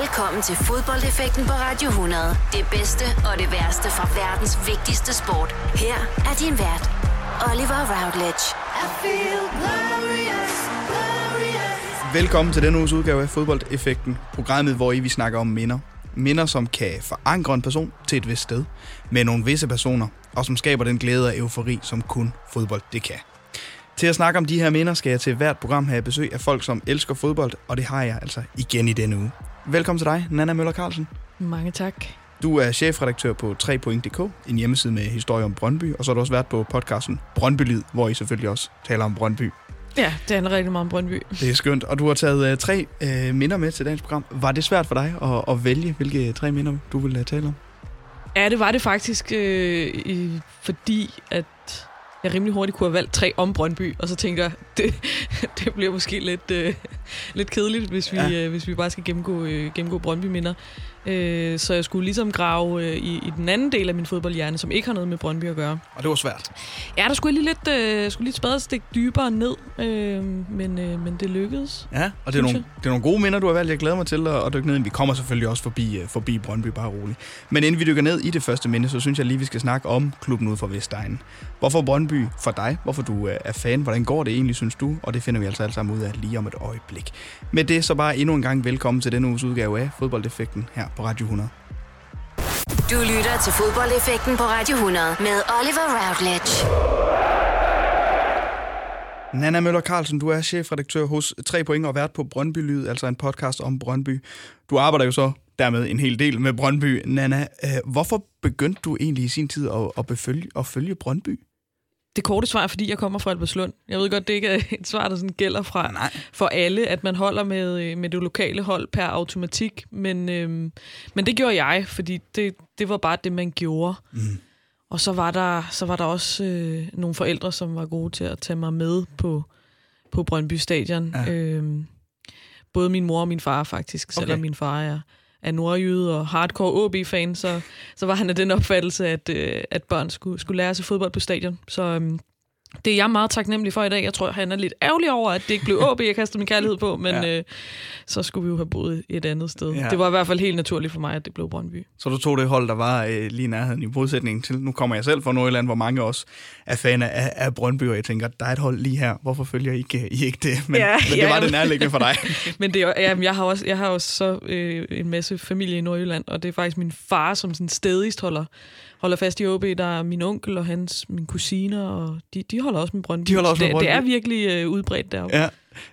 Velkommen til fodboldeffekten på Radio 100. Det bedste og det værste fra verdens vigtigste sport. Her er din vært, Oliver Routledge. I feel glorious, glorious. Velkommen til denne uges udgave af Fodboldeffekten, programmet, hvor I vi snakker om minder. Minder, som kan forankre en person til et vist sted, med nogle visse personer, og som skaber den glæde og eufori, som kun fodbold det kan. Til at snakke om de her minder skal jeg til hvert program have besøg af folk, som elsker fodbold, og det har jeg altså igen i denne uge. Velkommen til dig, Nana Møller Carlsen. Mange tak. Du er chefredaktør på 3point.dk, en hjemmeside med historie om Brøndby, og så har du også været på podcasten Brøndby Lyd, hvor I selvfølgelig også taler om Brøndby. Ja, det handler rigtig meget om Brøndby. Det er skønt, og du har taget uh, tre uh, minder med til dagens program. Var det svært for dig at, at vælge, hvilke tre minder du ville uh, tale om? Ja, det var det faktisk, øh, fordi at jeg rimelig hurtigt kunne have valgt tre om Brøndby, og så tænker jeg, det, det bliver måske lidt, øh, lidt kedeligt, hvis vi, ja. øh, hvis vi bare skal gennemgå, øh, gennemgå Brøndby-minder. Øh, så jeg skulle ligesom grave øh, i, i den anden del af min fodboldhjerne, som ikke har noget med Brøndby at gøre. Og det var svært? Ja, der skulle jeg lige lidt, øh, skulle lige et stik dybere ned, øh, men, øh, men det lykkedes. Ja, og det er, nogle, det er nogle gode minder, du har valgt. Jeg glæder mig til at, at dykke ned. Vi kommer selvfølgelig også forbi, uh, forbi Brøndby, bare roligt. Men inden vi dykker ned i det første minde, så synes jeg lige, vi skal snakke om klubben ud fra Vestegnen. Hvorfor Brøndby for dig? Hvorfor du uh, er fan? Hvordan går det egentlig, synes du? Og det finder vi altså alle sammen ud af lige om et øjeblik. Med det så bare endnu en gang velkommen til denne uges udgave af Fodboldeffekten her på Radio 100. Du lytter til fodboldeffekten på Radio 100 med Oliver Routledge. Nana Møller Carlsen, du er chefredaktør hos 3 Point og vært på Brøndby Lyd, altså en podcast om Brøndby. Du arbejder jo så dermed en hel del med Brøndby. Nana, øh, hvorfor begyndte du egentlig i sin tid at, at, befølge, at følge Brøndby? Det korte svar er, fordi jeg kommer fra Alberslund. Jeg ved godt, det ikke er et svar, der sådan gælder fra, Nej. for alle, at man holder med, øh, med det lokale hold per automatik. Men, øhm, men det gjorde jeg, fordi det, det var bare det, man gjorde. Mm. Og så var der, så var der også øh, nogle forældre, som var gode til at tage mig med på, på Brøndby Stadion. Ja. Øhm, både min mor og min far faktisk, okay. selvom min far er er nordjyde og hardcore OB-fan, så, så var han af den opfattelse, at, øh, at børn skulle, skulle lære sig fodbold på stadion. Så øh, det er jeg meget taknemmelig for i dag. Jeg tror, han er lidt ærgerlig over, at det ikke blev OB, jeg kastede min kærlighed på, men ja. øh, så skulle vi jo have boet et andet sted. Ja. Det var i hvert fald helt naturligt for mig, at det blev Brøndby. Så du tog det hold, der var øh, lige nærheden i modsætning til, nu kommer jeg selv fra Nordjylland, hvor mange også er fan af, af Brøndby, og jeg tænker, der er et hold lige her. Hvorfor følger I ikke, I ikke det? Men, ja, men det ja, var det nærliggende for dig. men det ja, jeg har også, jeg har også så øh, en masse familie i Nordjylland, og det er faktisk min far, som sådan stedigst holder holder fast i OB. Der er min onkel og hans, min kusiner, og de, de holder også med Brøndby. De holder også med Brøndby. Det, det er virkelig øh, udbredt deroppe. Ja,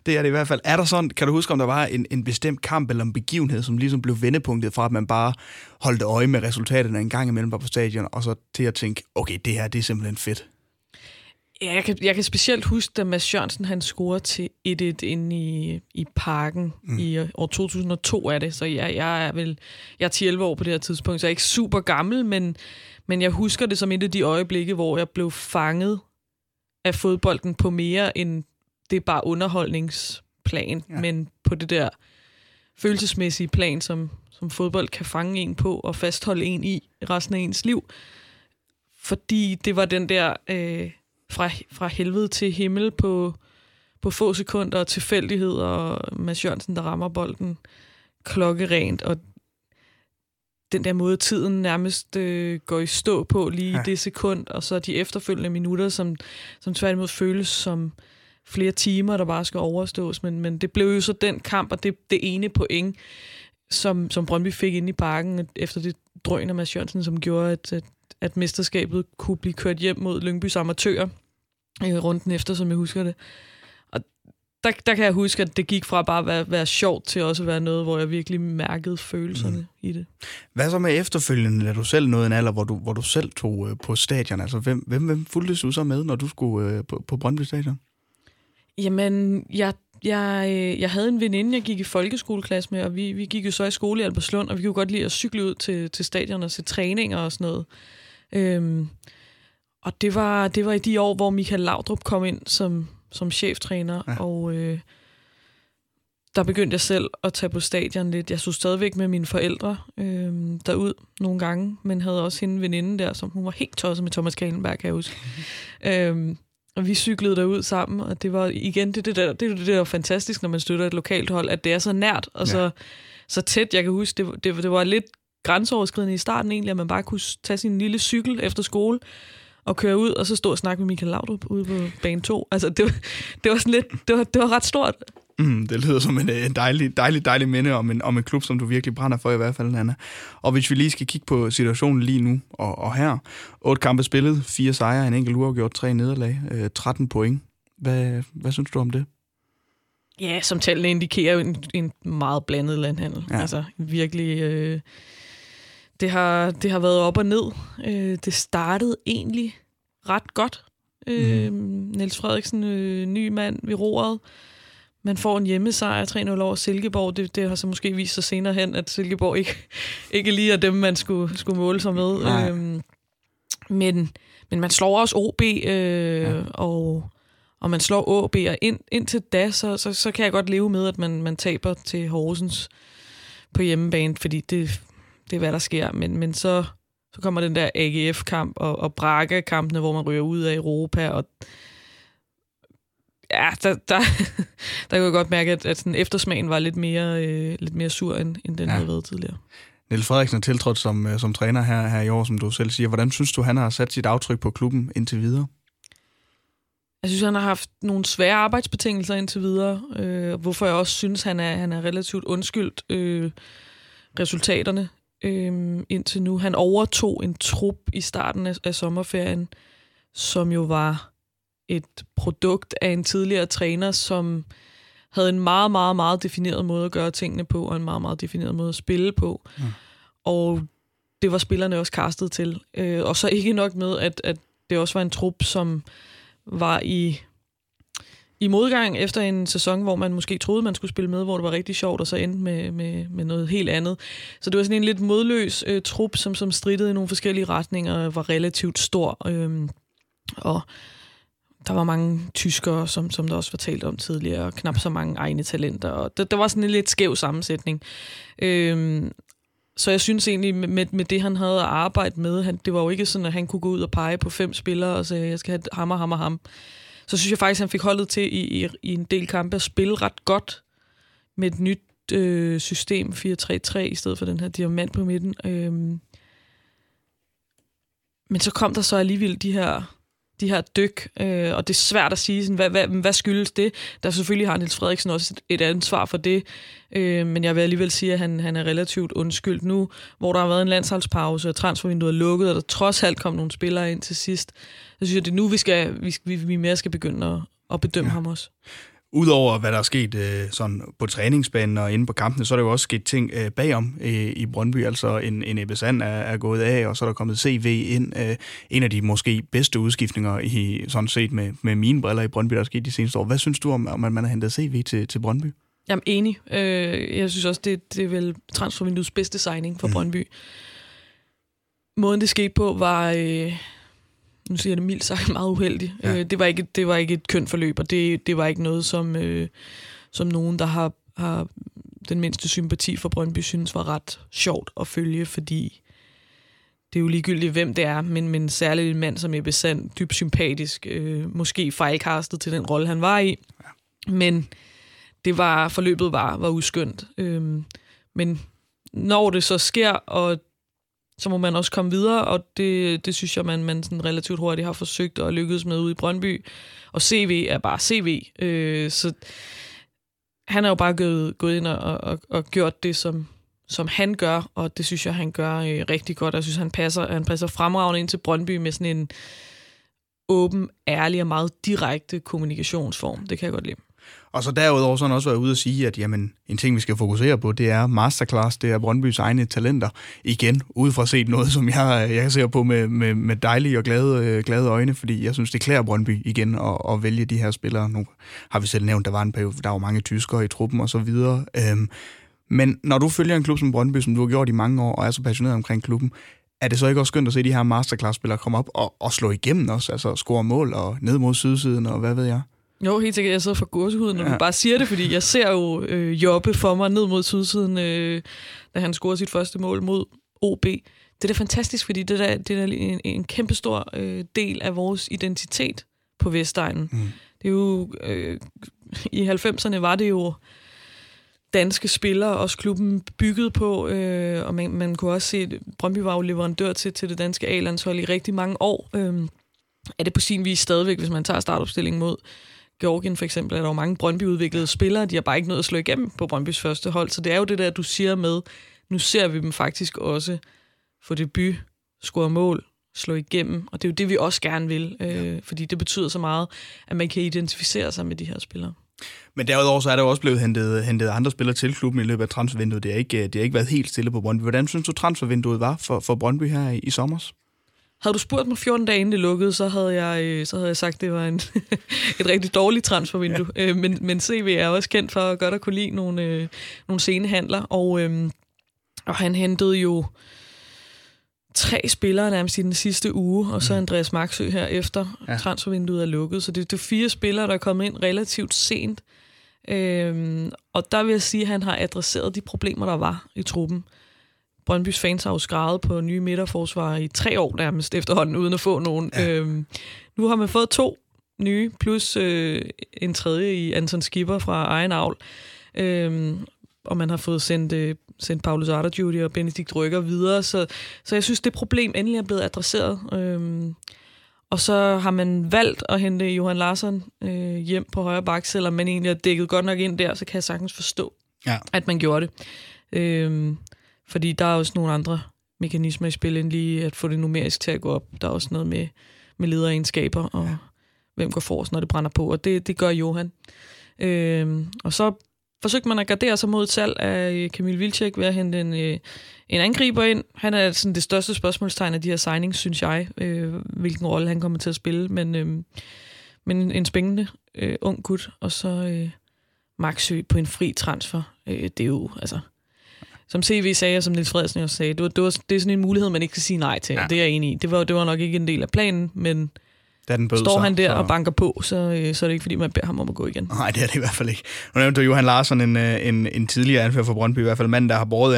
det er det i hvert fald. Er der sådan, kan du huske, om der var en, en bestemt kamp eller en begivenhed, som ligesom blev vendepunktet fra, at man bare holdt øje med resultaterne en gang imellem på stadion, og så til at tænke, okay, det her, det er simpelthen fedt. Ja, jeg kan, jeg kan specielt huske, da Mads Jørgensen han scorede til 1-1 inde i, i parken mm. i år 2002 er det, så jeg, jeg er vel jeg er 10-11 år på det her tidspunkt, så jeg er ikke super gammel, men, men jeg husker det som et af de øjeblikke, hvor jeg blev fanget af fodbolden på mere end det er bare underholdningsplan, ja. men på det der følelsesmæssige plan, som, som fodbold kan fange en på og fastholde en i resten af ens liv. Fordi det var den der øh, fra, fra helvede til himmel på, på få sekunder, tilfældighed og Mads Jørgensen, der rammer bolden klokkerent, og den der måde, tiden nærmest øh, går i stå på lige ja. det sekund, og så de efterfølgende minutter, som, som tværtimod føles som flere timer, der bare skal overstås. Men, men det blev jo så den kamp, og det, det ene point, som, som Brøndby fik ind i parken efter det drøn af Mads Jørgensen, som gjorde, at, at, at mesterskabet kunne blive kørt hjem mod Lyngbys amatører øh, runden efter, som jeg husker det der, der kan jeg huske, at det gik fra bare at være, være sjovt til også at være noget, hvor jeg virkelig mærkede følelserne mm. i det. Hvad så med efterfølgende, da du selv nåede en alder, hvor du, hvor du selv tog øh, på stadion? Altså, hvem, hvem, hvem fulgte du så med, når du skulle øh, på, på Brøndby Stadion? Jamen, jeg, jeg, øh, jeg havde en veninde, jeg gik i folkeskoleklasse med, og vi, vi gik jo så i skole i Alberslund, og vi kunne godt lide at cykle ud til, til stadion og se træninger og sådan noget. Øhm, og det var, det var i de år, hvor Michael Laudrup kom ind som, som cheftræner, ja. og øh, der begyndte jeg selv at tage på stadion lidt. Jeg så stadigvæk med mine forældre øh, derud nogle gange, men havde også hende veninde der, som hun var helt tosset med Thomas Kalenberg, kan jeg huske. øh, og vi cyklede derud sammen, og det var igen det, det, der, det, det, der fantastisk, når man støtter et lokalt hold, at det er så nært, og ja. så, så tæt. Jeg kan huske, det, det, det var lidt grænseoverskridende i starten egentlig, at man bare kunne tage sin lille cykel efter skole og køre ud, og så stå og snakke med Michael Laudrup ude på bane 2. Altså, det var, det var sådan lidt, det var, det var ret stort. Mm, det lyder som en, en dejlig, dejlig, dejlig minde om en, om en klub, som du virkelig brænder for i hvert fald, Anna. Og hvis vi lige skal kigge på situationen lige nu og, og her. Otte kampe spillet, fire sejre, en enkelt uafgjort, tre nederlag, øh, 13 point. Hvad, hvad synes du om det? Ja, som tallene indikerer, en, en meget blandet landhandel. Ja. Altså virkelig... Øh, det, har, det har været op og ned. Øh, det startede egentlig ret godt. Øh, mm. Niels Frederiksen, øh, ny mand ved roret. Man får en hjemmesejr 3-0 over Silkeborg. Det, det har så måske vist sig senere hen, at Silkeborg ikke, ikke lige er dem, man skulle, skulle måle sig med. Øh, men, men man slår også OB, øh, ja. og og man slår OB, og ind, indtil da, så, så, så kan jeg godt leve med, at man, man taber til Horsens på hjemmebane, fordi det, det er, hvad der sker. Men, men så, så kommer den der AGF-kamp og, og Braga-kampene, hvor man ryger ud af Europa, og ja, der, der, der kan jeg godt mærke, at, at sådan eftersmagen var lidt mere, øh, lidt mere sur, end, end den ja. havde været tidligere. Niels Frederiksen er tiltrådt som, øh, som træner her, her i år, som du selv siger. Hvordan synes du, han har sat sit aftryk på klubben indtil videre? Jeg synes, han har haft nogle svære arbejdsbetingelser indtil videre, øh, hvorfor jeg også synes, han er, han er relativt undskyldt øh, resultaterne øh, indtil nu. Han overtog en trup i starten af, af sommerferien, som jo var et produkt af en tidligere træner, som havde en meget, meget, meget defineret måde at gøre tingene på, og en meget, meget defineret måde at spille på. Mm. Og det var spillerne også kastet til. Øh, og så ikke nok med, at, at det også var en trup, som var i, i modgang efter en sæson, hvor man måske troede, man skulle spille med, hvor det var rigtig sjovt, og så endte med, med, med noget helt andet. Så det var sådan en lidt modløs øh, trup, som, som strittede i nogle forskellige retninger, og var relativt stor. Øh, og der var mange tyskere, som, som der også var talt om tidligere, og knap så mange egne talenter. Og der, der var sådan en lidt skæv sammensætning. Øh, så jeg synes egentlig, med, med det, han havde at arbejde med, han, det var jo ikke sådan, at han kunne gå ud og pege på fem spillere og sige, jeg skal have ham og ham og ham. Så synes jeg faktisk, at han fik holdet til i, i, i en del kampe at spille ret godt med et nyt øh, system, 4-3-3, i stedet for den her diamant på midten. Øh, Men så kom der så alligevel de her de her dyk, øh, og det er svært at sige, sådan, hvad, hvad, hvad skyldes det? Der selvfølgelig har Niels Frederiksen også et, et ansvar for det, øh, men jeg vil alligevel sige, at han, han er relativt undskyldt nu, hvor der har været en landsholdspause, og transfervinduet er lukket, og der trods alt kom nogle spillere ind til sidst. Så synes jeg, det er nu, vi, skal, vi, vi, vi mere skal begynde at, at bedømme ja. ham også. Udover hvad der er sket øh, sådan på træningsbanen og inde på kampene, så er der jo også sket ting øh, bagom øh, i Brøndby. Altså en, en Ebbe Sand er, er gået af, og så er der kommet CV ind. Øh, en af de måske bedste udskiftninger i sådan set med, med mine briller i Brøndby, der er sket de seneste år. Hvad synes du om, om at man har hentet CV til, til Brøndby? Jamen enig. Øh, jeg synes også, det, det er vel transfervinduets bedste signing for mm. Brøndby. Måden det skete på var... Øh, nu siger jeg det mildt sagt, meget uheldig. Ja. Øh, det, var ikke, det var ikke et kønt forløb, og det, det var ikke noget, som, øh, som nogen, der har, har den mindste sympati for Brøndby, synes var ret sjovt at følge, fordi det er jo ligegyldigt, hvem det er, men, men særligt en mand som Ebbe Sand, dybt sympatisk, øh, måske fejlkastet til den rolle, han var i. Ja. Men det var, forløbet var, var uskyndt. Øh, men når det så sker, og så må man også komme videre, og det, det synes jeg, man, man sådan relativt hurtigt har forsøgt og lykkedes med ude i Brøndby. Og CV er bare CV. Øh, så han er jo bare gået, gået ind og, og, og gjort det, som, som han gør, og det synes jeg, han gør øh, rigtig godt. Jeg synes, han passer, han passer fremragende ind til Brøndby med sådan en åben, ærlig og meget direkte kommunikationsform. Det kan jeg godt lide. Og så derudover så har han også været ude og sige, at jamen, en ting, vi skal fokusere på, det er masterclass, det er Brøndbys egne talenter. Igen, udefra set noget, som jeg, jeg ser på med, med, med dejlige og glade, øh, glade øjne, fordi jeg synes, det klæder Brøndby igen at, at vælge de her spillere. Nu har vi selv nævnt, der var en periode, der var mange tyskere i truppen og så videre. Øhm, men når du følger en klub som Brøndby, som du har gjort i mange år, og er så passioneret omkring klubben, er det så ikke også skønt at se de her masterclass-spillere komme op og, og slå igennem også, altså score mål og ned mod sydsiden og hvad ved jeg? Jo, helt sikkert. Jeg sidder for gåsehuden, når ja. du bare siger det, fordi jeg ser jo øh, Jobbe for mig ned mod sydsiden, øh, da han scorer sit første mål mod OB. Det er da fantastisk, fordi det, der, det er en, en kæmpestor øh, del af vores identitet på Vestegnen. Mm. Det er jo... Øh, I 90'erne var det jo danske spillere, også klubben bygget på, øh, og man, man kunne også se, at Brøndby var jo leverandør til, til det danske A-landshold i rigtig mange år. Øh, er det på sin vis stadigvæk, hvis man tager startopstillingen mod Georgien for eksempel, er der jo mange Brøndby-udviklede spillere, de har bare ikke noget at slå igennem på Brøndbys første hold, så det er jo det der, du siger med, nu ser vi dem faktisk også få debut, score mål, slå igennem, og det er jo det, vi også gerne vil, øh, fordi det betyder så meget, at man kan identificere sig med de her spillere. Men derudover så er der jo også blevet hentet, hentet andre spillere til klubben i løbet af transfervinduet. Det har ikke, det har ikke været helt stille på Brøndby. Hvordan synes du, transfervinduet var for, for Brøndby her i, i sommer? Havde du spurgt mig 14 dage inden det lukkede, så havde jeg, øh, så havde jeg sagt, at det var en, et rigtig dårligt transfervindue. Ja. Øh, men, men CV er også kendt for at godt at kunne lide nogle, øh, nogle scenehandler, og, øh, og han hentede jo tre spillere nærmest i den sidste uge, og så mm. Andreas Maxø her efter ja. transfervinduet er lukket. Så det, det er fire spillere, der er kommet ind relativt sent. Øhm, og der vil jeg sige, at han har adresseret de problemer, der var i truppen. Brøndbys fans har jo skrevet på nye midterforsvar i tre år nærmest efterhånden, uden at få nogen. Ja. Øhm, nu har man fået to nye, plus øh, en tredje i Anton Skipper fra egen avl. Øhm, og man har fået sendt, øh, sendt Paulus Arderjudy og Benedikt Rykker videre. Så, så jeg synes, det problem endelig er blevet adresseret. Øhm, og så har man valgt at hente Johan Larsson øh, hjem på højre bak, selvom man egentlig har dækket godt nok ind der, så kan jeg sagtens forstå, ja. at man gjorde det. Øhm, fordi der er også nogle andre mekanismer i spil, end lige at få det numerisk til at gå op. Der er også noget med, med lederegenskaber, og ja. hvem går forrest, når det brænder på, og det, det gør Johan. Øhm, og så forsøgte man at gardere sig mod et salg af Kamil Vilcek ved at hente en, øh, en angriber ind. Han er sådan det største spørgsmålstegn af de her signings, synes jeg, øh, hvilken rolle han kommer til at spille. Men, øh, men en spændende øh, ung gut, og så øh, Maxø på en fri transfer. Øh, det er jo, altså... Som CV sagde, og som Nils Frederiksen også sagde, det, var, det, var, det er sådan en mulighed, man ikke kan sige nej til. Ja. Det er jeg enig i. Det var, det var nok ikke en del af planen, men da den bød Står han der så... og banker på, så, øh, så er det ikke, fordi man beder ham om at gå igen. Nej, det er det i hvert fald ikke. Nu nævnte du Johan Larsson, en, øh, en, en tidligere anfører for Brøndby, i hvert fald mand, der har båret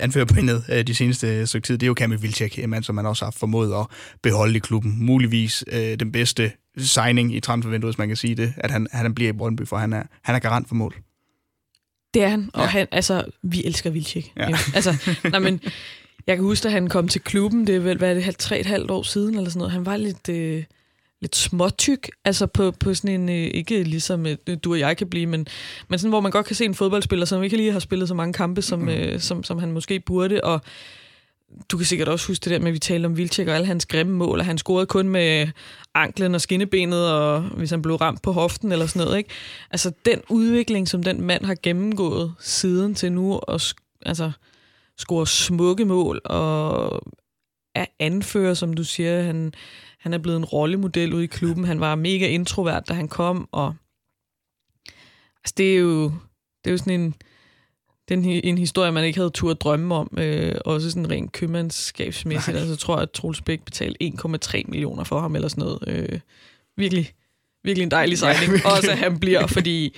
anførerbindet øh, de seneste stykke tid. Det er jo Kamil Vilcek, en mand, som man også har formået at beholde i klubben. Muligvis øh, den bedste signing i transfervinduet, hvis man kan sige det, at han, han bliver i Brøndby, for han er, han er garant for mål. Det er han, og ja. han, altså, vi elsker Vilcek. Ja. Altså, nej, men jeg kan huske, at han kom til klubben, det er vel, hvad er det, tre et halvt år siden, eller sådan noget. Han var lidt, øh, lidt småtyk, altså på, på sådan en, øh, ikke ligesom øh, du og jeg kan blive, men, men sådan, hvor man godt kan se en fodboldspiller, som ikke lige har spillet så mange kampe, som, mm. øh, som, som han måske burde, og du kan sikkert også huske det der med, at vi talte om Vilcek og alle hans grimme mål, og han scorede kun med anklen og skinnebenet, og hvis han blev ramt på hoften eller sådan noget. Ikke? Altså den udvikling, som den mand har gennemgået siden til nu, og altså, score smukke mål og er anfører, som du siger. Han, han er blevet en rollemodel ude i klubben. Han var mega introvert, da han kom, og altså, det er jo, det er jo sådan en, den, en historie, man ikke havde tur at drømme om. Øh, også sådan rent købmandskabsmæssigt. Altså, jeg tror, at Troels Bæk betalte 1,3 millioner for ham, eller sådan noget. Øh, virkelig, virkelig en dejlig signing. Ja, også at han bliver, fordi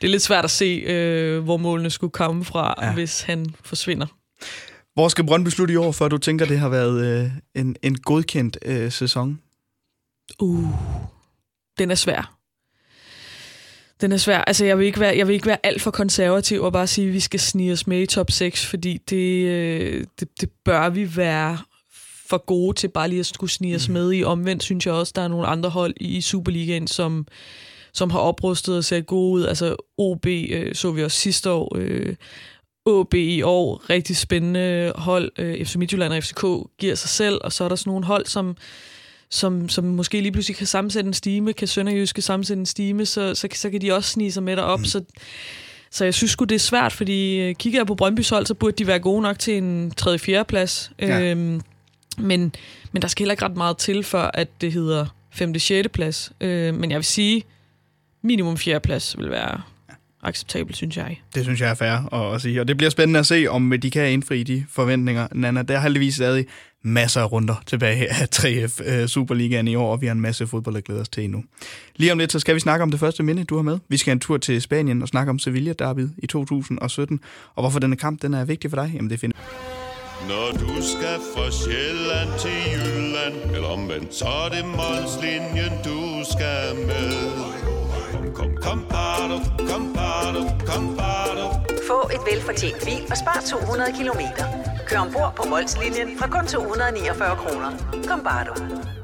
det er lidt svært at se, øh, hvor målene skulle komme fra, ja. hvis han forsvinder. Hvor skal Brøndby slutte i år, før du tænker, det har været øh, en, en godkendt øh, sæson? Uh, den er svær. Den er svær. Altså, jeg vil ikke være, jeg vil ikke være alt for konservativ og bare sige, at vi skal snige os med i top 6, fordi det, øh, det, det bør vi være for gode til bare lige at skulle snige os mm. med i. Omvendt synes jeg også, der er nogle andre hold i Superligaen, som, som har oprustet og ser gode ud. Altså OB øh, så vi også sidste år. Øh, OB i år, rigtig spændende hold. Øh, FC Midtjylland og FCK giver sig selv, og så er der sådan nogle hold, som, som, som måske lige pludselig kan sammensætte en stime, kan Sønderjyske sammensætte en stime, så, så, så kan de også snige sig med derop. Mm. Så, så jeg synes det er svært, fordi øh, kigger jeg på Brøndby's hold, så burde de være gode nok til en 3. 4. plads. Ja. Øhm, men, men der skal heller ikke ret meget til, for at det hedder 5. 6. plads. Øh, men jeg vil sige, minimum 4. plads vil være acceptabelt, synes jeg. Det synes jeg er fair at sige. Og det bliver spændende at se, om de kan indfri de forventninger. Nana, der er heldigvis stadig masser af runder tilbage af 3F øh, Superligaen i år, og vi har en masse fodbold at glæde os til endnu. Lige om lidt, så skal vi snakke om det første minde, du har med. Vi skal en tur til Spanien og snakke om Sevilla Derby i 2017. Og hvorfor denne kamp den er vigtig for dig, jamen det finder når du skal fra Sjælland til Jylland, eller omvendt, så er det Molslinjen, du skal med. Kom, kom, kom, bado, kom, bado, kom, bado. Få et velfortjent bil og spar 200 kilometer. Kør ombord på Molslinjen fra kun 249 kroner. Kom bare du.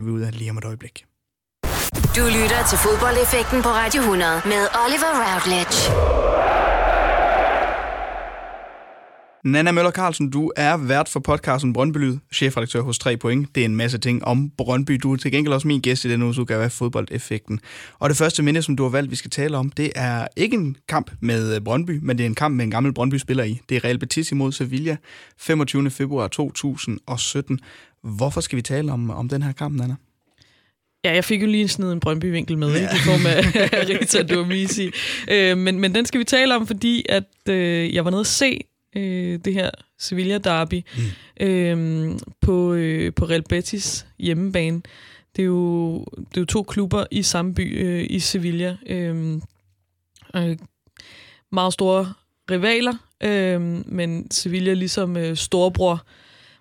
Vi ude af lige om et øjeblik. Du lytter til fodboldeffekten på Radio 100 med Oliver Routledge. Nana Møller Carlsen, du er vært for podcasten Brøndby Lyd, chefredaktør hos 3 Point. Det er en masse ting om Brøndby. Du er til gengæld også min gæst i denne uges udgave af Fodboldeffekten. Og det første minde, som du har valgt, vi skal tale om, det er ikke en kamp med Brøndby, men det er en kamp med en gammel Brøndby-spiller i. Det er Real Betis imod Sevilla, 25. februar 2017. Hvorfor skal vi tale om, om den her kamp, Nana? Ja, jeg fik jo lige sådan en Brøndby-vinkel med, ja. i form af Rita Duomisi. Øh, men, men den skal vi tale om, fordi at øh, jeg var nede at se øh, det her Sevilla Derby mm. øh, på, øh, på Real Betis hjemmebane. Det er, jo, det er jo to klubber i samme by øh, i Sevilla. Øh, øh, meget store rivaler, øh, men Sevilla ligesom øh, storebror,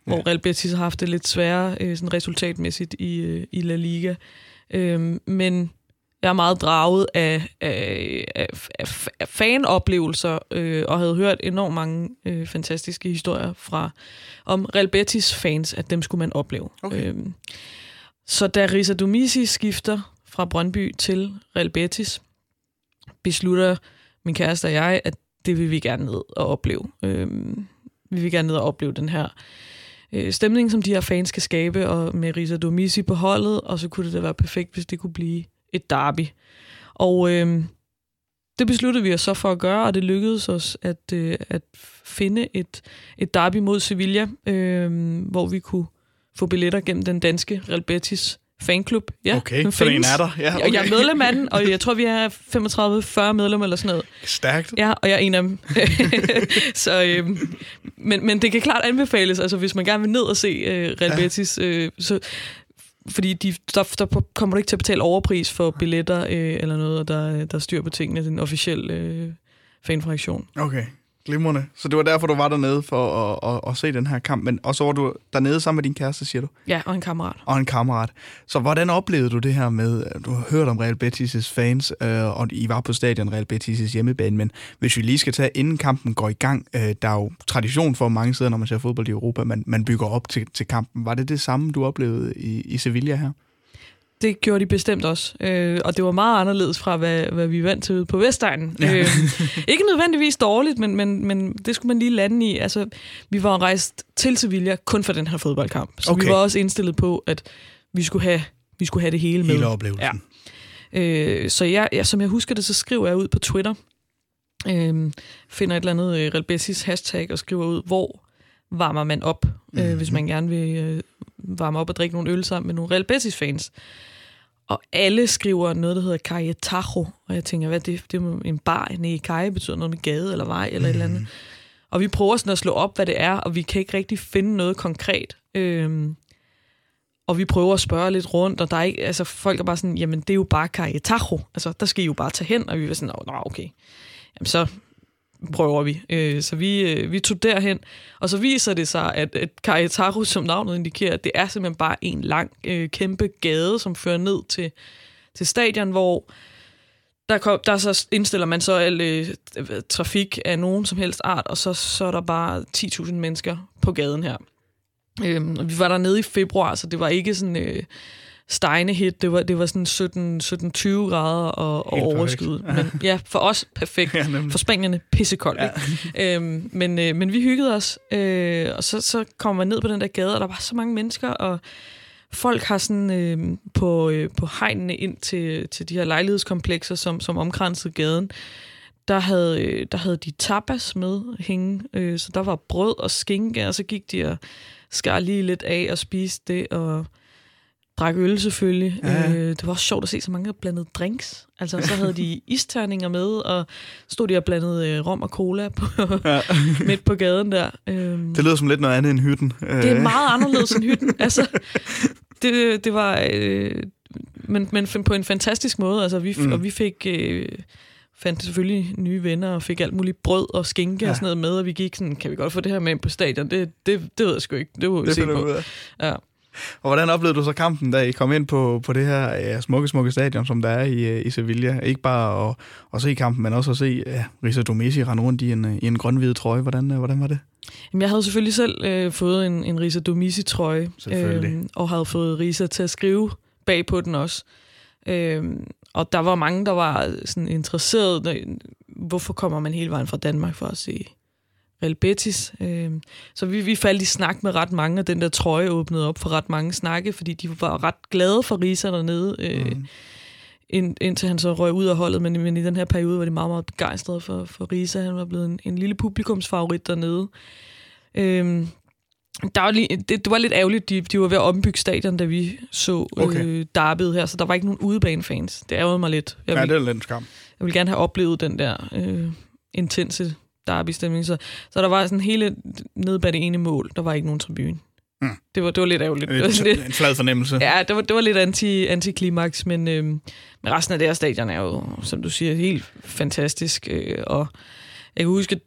ja. hvor Real Betis har haft det lidt sværere øh, sådan resultatmæssigt i, øh, i La Liga. Øh, men jeg er meget draget af, af, af, af fanoplevelser, øh, og havde hørt enormt mange øh, fantastiske historier fra om Real Betis fans, at dem skulle man opleve. Okay. Øhm, så da Risa Domisi skifter fra Brøndby til Real Betis, beslutter min kæreste og jeg, at det vil vi gerne ned og opleve. Øhm, vi vil gerne ned og opleve den her øh, stemning, som de her fans skal skabe, og med Risa Domisi på holdet, og så kunne det da være perfekt, hvis det kunne blive et derby. Og øh, det besluttede vi os så for at gøre, og det lykkedes os at, øh, at finde et, et derby mod Sevilla, øh, hvor vi kunne få billetter gennem den danske Real Betis fanklub. Ja, okay, så en er der. Ja, okay. Jeg er medlem af den, og jeg tror, vi er 35-40 medlemmer eller sådan noget. Stærkt. Ja, og jeg er en af dem. så, øh, men, men det kan klart anbefales, altså hvis man gerne vil ned og se øh, Real ja. Betis, øh, så fordi de, der, der kommer du ikke til at betale overpris for billetter øh, eller noget, og der, der styr på tingene. den officielle øh, fanfraktion. Okay, glimrende. Så det var derfor, du var dernede for at, at, at, se den her kamp. Men, og så var du dernede sammen med din kæreste, siger du? Ja, og en kammerat. Og en kammerat. Så hvordan oplevede du det her med, du har hørt om Real Betis' fans, øh, og I var på stadion Real Betis' hjemmebane, men hvis vi lige skal tage, inden kampen går i gang, øh, der er jo tradition for mange steder, når man ser fodbold i Europa, man, man bygger op til, til kampen. Var det det samme, du oplevede i, i Sevilla her? Det gjorde de bestemt også. Øh, og det var meget anderledes fra, hvad, hvad vi vant til på Vestegnen. Ja. øh, ikke nødvendigvis dårligt, men, men, men det skulle man lige lande i. Altså, vi var rejst til Sevilla kun for den her fodboldkamp. Så okay. vi var også indstillet på, at vi skulle have, vi skulle have det hele med. Hele oplevelsen. Ja. Øh, så jeg, ja, som jeg husker det, så skriver jeg ud på Twitter, øh, finder et eller andet øh, Real Betis hashtag og skriver ud, hvor varmer man op, mm. øh, hvis man gerne vil øh, varme op og drikke nogle øl sammen med nogle Real Betis-fans. Og alle skriver noget, der hedder Cayetajo. Og jeg tænker, hvad det, det er en bar? Nej, Calle betyder noget med gade eller vej eller mm. et eller andet. Og vi prøver sådan at slå op, hvad det er, og vi kan ikke rigtig finde noget konkret. Øhm, og vi prøver at spørge lidt rundt, og der er ikke, altså, folk er bare sådan, jamen det er jo bare Cayetajo. Altså, der skal I jo bare tage hen, og vi var sådan, nå, okay. Jamen så prøver vi. Øh, så vi, øh, vi tog derhen, og så viser det sig, at, at Cayetaro, som navnet indikerer, det er simpelthen bare en lang, øh, kæmpe gade, som fører ned til, til stadion, hvor der, kom, der så indstiller man så al øh, trafik af nogen som helst art, og så, så er der bare 10.000 mennesker på gaden her. Øh, vi var der nede i februar, så det var ikke sådan... Øh, stejne hit. Det var, det var sådan 17-20 grader og, og overskyet. Men ja, for os perfekt. Ja, nemlig. for spanierne pissekoldt. Ja. øhm, men, øh, men vi hyggede os, øh, og så, så kom man ned på den der gade, og der var så mange mennesker, og folk har sådan øh, på, øh, på hegnene ind til, til de her lejlighedskomplekser, som, som omkransede gaden, der havde, øh, der havde de tapas med hænge, øh, så der var brød og skinke, og så gik de og skar lige lidt af og spiste det, og drak øl selvfølgelig. Ja. Øh, det var også sjovt at se så mange, der blandede drinks. Altså, så havde de isterninger med, og stod de og blandede øh, rom og cola på, Ja. midt på gaden der. Øhm, Det lyder som lidt noget andet end hytten. det er meget anderledes end hytten. Altså, det, det var... Øh, men, men på en fantastisk måde. Altså, vi, Mm. Og vi fik... Øh, fandt selvfølgelig nye venner og fik alt muligt brød og skinke ja. og sådan noget med, og vi gik sådan, kan vi godt få det her med ind på stadion? Det, det, det ved jeg sgu ikke. Det vi Det se finder på. du ud af. Ja. Og hvordan oplevede du så kampen, da I kom ind på, på det her ja, smukke, smukke stadion, som der er i, øh, i Sevilla? Ikke bare at, at se kampen, men også at se ja, Risa Domesi rende rundt i en, øh, i en grøn-hvide trøje. Hvordan, øh, hvordan var det? Jamen, jeg havde selvfølgelig selv øh, fået en, en Risa Domisi-trøje, Selvfølgelig. og havde fået Risa til at skrive bag på den også. Øhm, og der var mange, der var sådan interesseret. Hvorfor kommer man hele vejen fra Danmark for at se Real Betis? Øhm, så vi, vi faldt i snak med ret mange, og den der trøje åbnede op for ret mange snakke, fordi de var ret glade for Risa dernede, øh, mm. ind, indtil han så røg ud af holdet. Men, men i den her periode var de meget, meget begejstrede for, for Risa. Han var blevet en, en lille publikumsfavorit dernede. Øhm, der var lige, det, det var lidt ærgerligt, de, de var ved at ombygge stadion, da vi så Okay. øh, derbyet her, så der var ikke nogen udebanefans. Det ærgerede mig lidt. Jeg Ja, ville, det er lidt skam. jeg ville gerne have oplevet den der øh, intense derby-stemning. Så, så der var sådan hele nede bag det ene mål, der var ikke nogen tribune. Mm. Det, var, det var lidt ærgerligt. Det var lidt, en flad fornemmelse. Ja, det var, det var lidt anti, antiklimaks, men, øh, men resten af det her stadion er jo, som du siger, helt fantastisk. Øh, og jeg kan huske,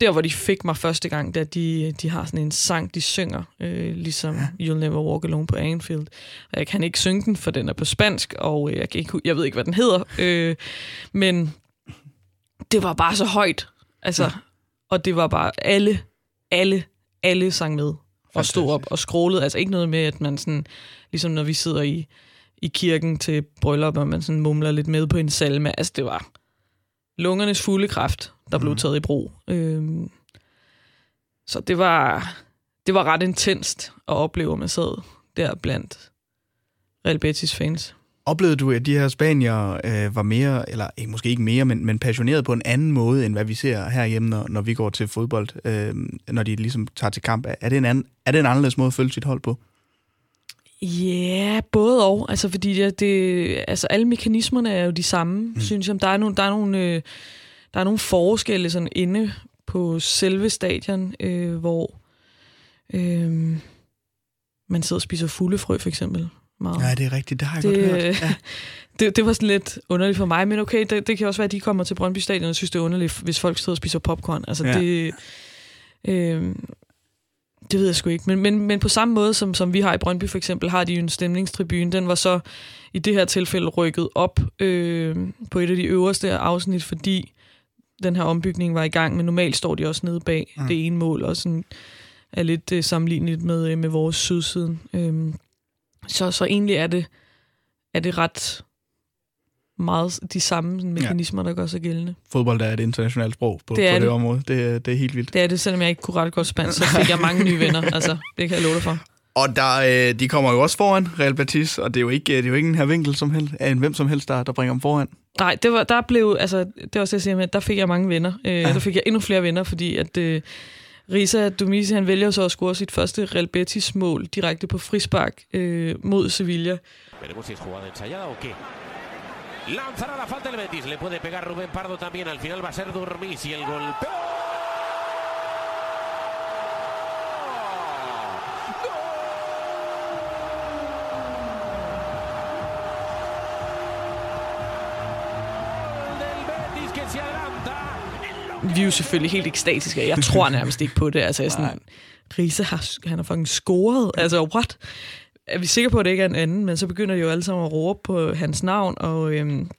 der hvor de fik mig første gang, der de, de har sådan en sang, de synger, øh, ligesom ja. You'll Never Walk Alone på Anfield. Og jeg kan ikke synge den, for den er på spansk, og øh, jeg, kan ikke, jeg ved ikke, hvad den hedder. Øh, men det var bare så højt. Altså, ja. Og det var bare alle, alle, alle sang med og stod op og scrollede. Altså ikke noget med, at man sådan, ligesom når vi sidder i, i kirken til bryllup, og man sådan mumler lidt med på en salme. Altså det var lungernes fulde kraft, der blev taget i brug. Øhm, så det var, det var ret intenst at opleve, at man sad der blandt Real Betis fans. Oplevede du, at de her spanier øh, var mere, eller ikke, måske ikke mere, men, men passionerede på en anden måde, end hvad vi ser herhjemme, når, når vi går til fodbold, øh, når de ligesom tager til kamp? Er det, en anden, er det en anderledes måde at følge sit hold på? Ja, yeah, både og. Altså, fordi det, det, altså, alle mekanismerne er jo de samme, mm. synes jeg. Der er nogle, der er nogle, øh, der er nogle forskelle sådan inde på selve stadion, øh, hvor øh, man sidder og spiser fuglefrø, for eksempel. Meget. Ja, det er rigtigt. Det har jeg det, godt hørt. Ja. det, det var sådan lidt underligt for mig, men okay, det, det kan også være, at de kommer til Brøndby Stadion og synes, det er underligt, hvis folk sidder og spiser popcorn. Altså, Ja. det... Øh, det ved jeg sgu ikke. Men, men, men på samme måde, som, som vi har i Brøndby for eksempel, har de jo en stemningstribune. Den var så i det her tilfælde rykket op øh, på et af de øverste afsnit, fordi den her ombygning var i gang, men normalt står de også nede bag Mm. mm. det ene mål, og sådan er lidt øh, sammenligneligt med, øh, med vores sydsiden. Øh, så, så egentlig er det, er det ret meget de samme sådan, mekanismer, der gør sig gældende. Fodbold er et internationalt sprog på Det på det, det. område. Det, er- det er helt vildt. Det er det, selvom jeg ikke kunne ret godt spansk, så fik jeg mange nye venner. Altså, det kan jeg love dig for. Og der, øh, de kommer jo også foran Real Betis, og det er jo ikke, det er jo ikke en her vinkel som helst, af en hvem som helst, der, der bringer dem foran. Nej, det var, der blev, altså, det var også det, jeg siger med, der fik jeg mange venner. Øh, ja. Der fik jeg endnu flere venner, fordi at øh, Risa Dumisi, han vælger så at score sit første Real Betis-mål direkte på frispark øh, mod Sevilla. Veremos si es jugada ensayada o qué. Lanzará la falta el Betis. Le puede pegar Rubén Pardo también. Al final va a ser Durmis y el golpe. Vi er jo selvfølgelig helt ekstatiske, jeg tror nærmest ikke på det. Altså, jeg sådan, Risa har, han har fucking scoret. Altså, what? Er vi sikre på, at det ikke er en anden? Men så begynder de jo alle sammen at råbe på hans navn, og øhm,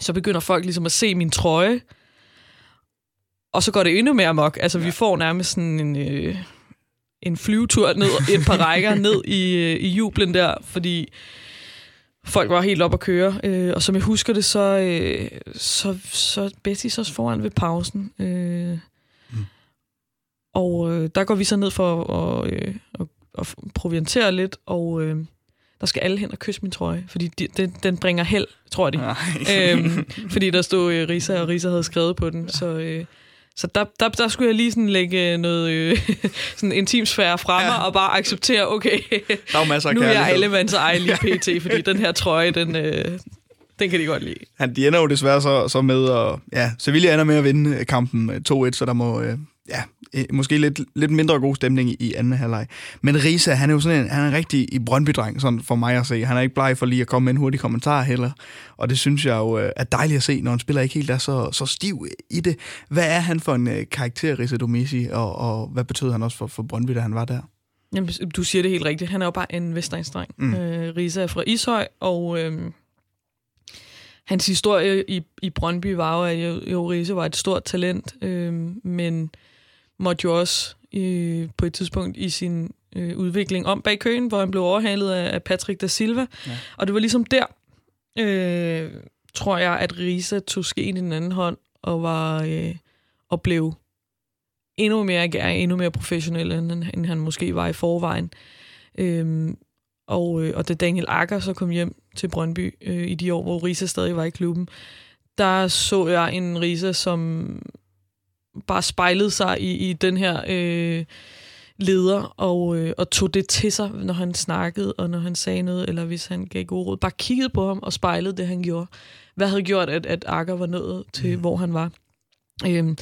så begynder folk ligesom at se min trøje. Og så går det endnu mere amok. Altså, vi får nærmest sådan en, øh, en flyvetur ned, et par rækker ned i, øh, i jublen der, fordi folk var helt op at køre. Øh, og som jeg husker det, så, øh, så, så Betty så foran ved pausen. Øh, mm. Og øh, der går vi så ned for at, øh, at, at proviantere lidt, og øh, der skal alle hen og kysse min trøje, fordi de, den, den bringer held, tror det. øhm, fordi der stod øh, Risa, og Risa havde skrevet på den. Så, øh, så der, der, der skulle jeg lige sådan lægge noget øh, sådan intimsfære fra mig, ja. og bare acceptere, okay, der er masser af nu er jeg allemands ej lige pt, fordi den her trøje, den, øh, den kan de godt lide. Han, de ender jo desværre så, så med, at ja, Sevilla ender med at vinde kampen 2-1, så der må, øh, ja, måske lidt, lidt mindre god stemning i anden halvleg. Men Risa, han er jo sådan en, han er en rigtig i Brøndby-dreng, sådan for mig at se. Han er ikke bleg for lige at komme med en hurtig kommentar heller. Og det synes jeg jo øh, er dejligt at se, når han spiller ikke helt er så, så stiv i det. Hvad er han for en øh, karakter, Risa Domisi, og, og hvad betød han også for, for Brøndby, da han var der? Jamen, du siger det helt rigtigt. Han er jo bare en Vestegnsdreng. Mm. Øh, Risa er fra Ishøj, og... Øh, hans historie i, i Brøndby var jo, at jo, Risa var et stort talent, øh, men måtte jo også øh, på et tidspunkt i sin øh, udvikling om bag køen, hvor han blev overhalet af, Patrick da Silva. Ja. Og det var ligesom der, øh, tror jeg, at Risa tog skeen i den anden hånd og var øh, og blev endnu mere gær, endnu mere professionel, end, end han måske var i forvejen. Øh, og, øh, og da Daniel Akker så kom hjem til Brøndby øh, i de år, hvor Risa stadig var i klubben, der så jeg en Risa, som bare spejlede sig i, i den her øh, leder og, øh, og tog det til sig, når han snakkede, og når han sagde noget, eller hvis han gav god råd. Bare kiggede på ham og spejlede det, han gjorde. Hvad havde gjort, at, at Akker var nået til, mm. hvor han var. Øhm,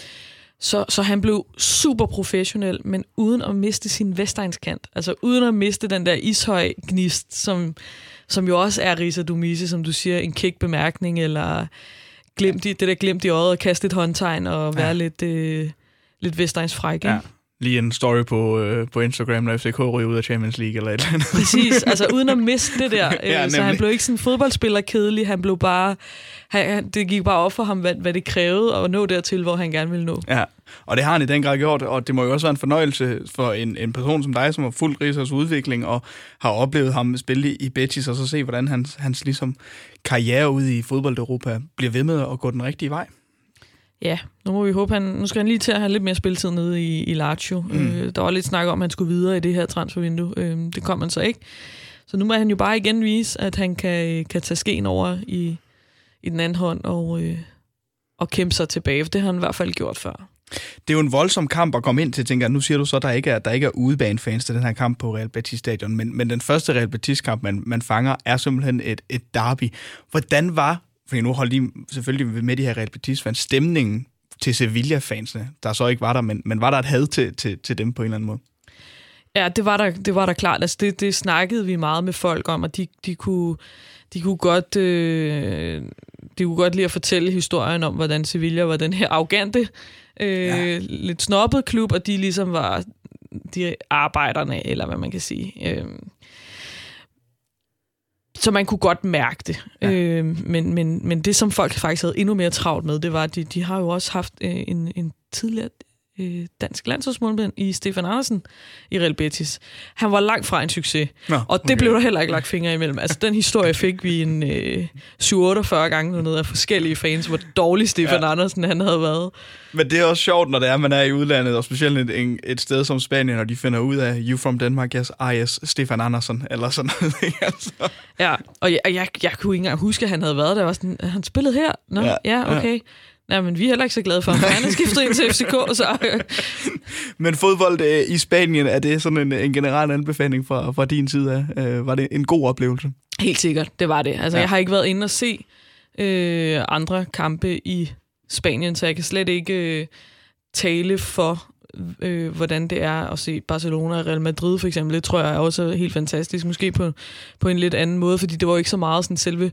så, så han blev super professionel, men uden at miste sin Vestegnskant. Altså uden at miste den der ishøj-gnist, som, som jo også er Risa Dumisi, som du siger, en kick-bemærkning, eller glemt i, det der glemt i øjet og kaste et håndtegn og være ja. lidt, øh, lidt Vestegns fræk. Ja. Lige en story på, øh, på Instagram, når FCK ryger ud af Champions League eller et eller andet. Præcis, altså uden at miste det der. Øh, ja, så han blev ikke sådan fodboldspiller kedelig, han blev bare... Han, det gik bare op for ham, hvad, hvad det krævede at nå dertil, hvor han gerne ville nå. Ja, og det har han i den grad gjort, og det må jo også være en fornøjelse for en, en person som dig, som har fulgt Risers udvikling og har oplevet ham spille i Betis, og så se, hvordan hans, hans ligesom, karriere ude i fodbold-Europa bliver ved med at gå den rigtige vej. Ja, nu må vi håbe, han, nu skal han lige til at have lidt mere spilletid nede i, i Lazio. Mm. Øh, der var lidt snak om, at han skulle videre i det her transfervindue. Øh, det kom han så ikke. Så nu må han jo bare igen vise, at han kan, kan tage skeen over i, i den anden hånd og, øh, og kæmpe sig tilbage. For det har han i hvert fald gjort før. Det er jo en voldsom kamp at komme ind til, tænker. Nu siger du så, at der ikke er, der ikke er udebanefans til den her kamp på Real Betis Stadion, men, men den første Real Betis-kamp, man, man fanger, er simpelthen et, et derby. Hvordan var, for nu holdt de selvfølgelig med de her Real Betis-fans, stemningen til Sevilla-fansene, der så ikke var der, men, men var der et had til, til, til dem på en eller anden måde? Ja, det var der, det var der klart. Altså, det, det snakkede vi meget med folk om, og de, de kunne, de kunne godt... Øh, de kunne godt lide at fortælle historien om, hvordan Sevilla var den her arrogante øh, ja. lidt snobbet klub, og de ligesom var de arbejderne, eller hvad man kan sige. Øh, så man kunne godt mærke det. Ja. Øh, men, men, men det, som folk faktisk havde endnu mere travlt med, det var, at de, de har jo også haft øh, en, en tidligere øh, dansk landsholdsmålmand i Stefan Andersen i Real Betis. Han var langt fra en succes, Nå, og det okay. blev der heller ikke lagt fingre imellem. Altså, den historie fik vi en øh, 48 gange noget af forskellige fans, hvor dårlig Stefan ja. Andersen han havde været. Men det er også sjovt, når det er, man er i udlandet, og specielt et, et sted som Spanien, og de finder ud af, you from Denmark, yes, ah yes, Stefan Andersen, eller sådan noget. altså. Ja, og jeg, jeg, jeg kunne ikke engang huske, at han havde været der. Var sådan, han spillede her? Nå, ja, ja okay. Ja. Ja, men vi er heller ikke så glade for, at han er skiftet ind til FCK. Så. men fodbold øh, i Spanien, er det sådan en, en generel anbefaling fra, fra din side af? Øh, var det en god oplevelse? Helt sikkert, det var det. Altså, ja. jeg har ikke været inde og se øh, andre kampe i Spanien, så jeg kan slet ikke øh, tale for, øh, hvordan det er at se Barcelona og Real Madrid for eksempel. Det tror jeg også er helt fantastisk. Måske på, på en lidt anden måde, fordi det var ikke så meget sådan selve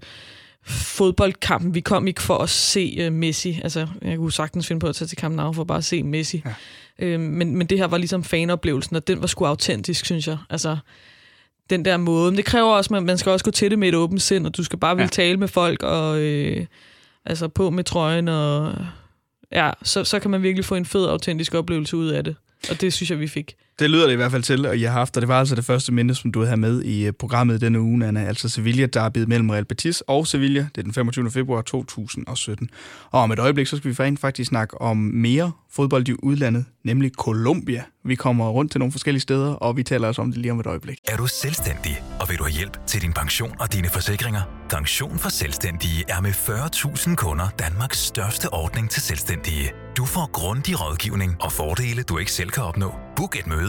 fodboldkampen. Vi kom ikke for at se uh, Messi. Altså, jeg kunne sagtens finde på at tage til kampen af for bare at se Messi. Ja. Øh, men, men det her var ligesom fanoplevelsen, og den var sgu autentisk, synes jeg. Altså, den der måde. Men det kræver også, at man skal også gå til det med et åbent sind, og du skal bare vil ja. tale med folk, og øh, altså på med trøjen, og ja, så, så kan man virkelig få en fed, autentisk oplevelse ud af det. Og det synes jeg, vi fik. Det lyder det i hvert fald til, og I har haft, og det var altså det første minde, som du havde med i øh, programmet denne uge, Anna, altså Sevilla der derbyet mellem Real Betis og Sevilla. Det er den 25. februar 2017. Og om et øjeblik, så skal vi faktisk snakke om mere fodbold i udlandet, nemlig Colombia. Vi kommer rundt til nogle forskellige steder, og vi taler også om det lige om et øjeblik. Er du selvstændig, og vil du have hjælp til din pension og dine forsikringer? Pension for Selvstændige er med 40.000 kunder Danmarks største ordning til selvstændige. Du får grundig rådgivning og fordele, du ikke selv kan opnå. Book et møde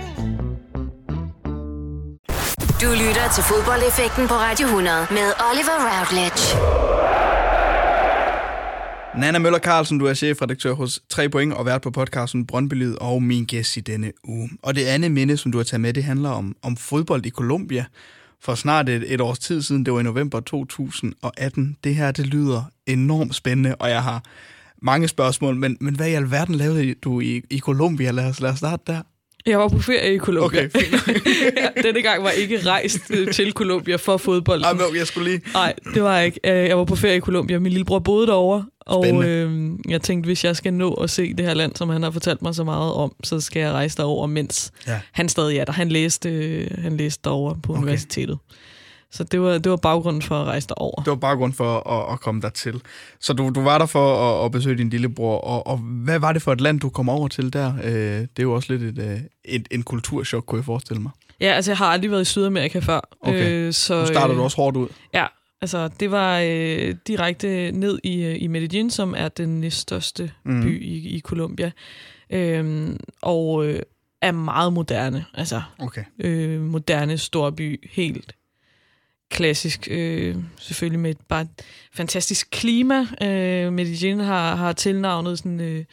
Du lytter til fodboldeffekten på Radio 100 med Oliver Routledge. Nana Møller Carlsen, du er chefredaktør hos 3 Point og vært på podcasten Brøndby og min gæst i denne uge. Og det andet minde, som du har taget med, det handler om, om fodbold i Colombia. For snart et, et års tid siden, det var i november 2018. Det her, det lyder enormt spændende, og jeg har mange spørgsmål. Men, men hvad i alverden lavede du i, i Colombia? Lad os, lad os starte der. Jeg var på ferie i Colombia. Okay, ja, denne gang var jeg ikke rejst øh, til Colombia for fodbold. Ej, men jeg skulle lige... Nej, det var jeg ikke. Øh, Jeg var på ferie i Colombia. Min lillebror boede derovre. Og øh, jeg tænkte, hvis jeg skal nå at se det her land, som han har fortalt mig så meget om, så skal jeg rejse derover, mens Ja. han stadig er der. Han læste, øh, han læste derovre på okay. universitetet. Så det var, det var baggrunden for at rejse derover. Det var bare grund for at, at komme der til. Så du, du var der for at, at besøge din lillebror, og, og hvad var det for et land, du kom over til der? Øh, det er jo også lidt et, øh, et, en kulturschok, kunne jeg forestille mig. Ja, altså jeg har aldrig været i Sydamerika før. Okay. Øh, så, Nu starter øh, du også hårdt ud. Ja, altså det var øh, direkte ned i, øh, i Medellin, som er den næststørste mm. by i, i Colombia. Øhm, og øh, er meget moderne. Altså Okay. øh, moderne storby, helt klassisk. Øh, selvfølgelig med et bare et fantastisk klima. Øh, Medellin har, har tilnavnet sådan... Øh,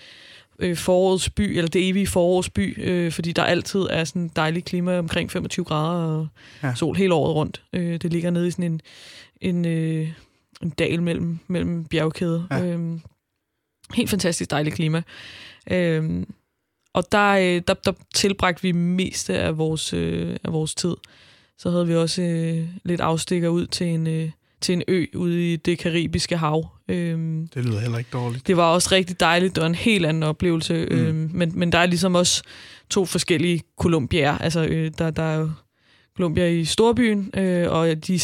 øh, forårets by, eller det evige forårs by, øh, fordi der altid er sådan dejligt klima omkring 25 grader og Ja. sol hele året rundt. Øh, det ligger nede i sådan en, en, øh, en dal mellem, mellem bjergkæder. Ja. Øh, helt fantastisk dejligt klima. Øh, og der, øh, der, der tilbragte vi meste af vores, øh, af vores tid. Så havde vi også øh, lidt afstikker ud til en, øh, til en ø ude i det karibiske hav. Øhm, Det lyder heller ikke dårligt. det var også rigtig dejligt. Det var en helt anden oplevelse. Mm. Øhm, men, men der er ligesom også to forskellige Colombier. Altså, øh, der, der er jo Colombia i storbyen, øh, og de,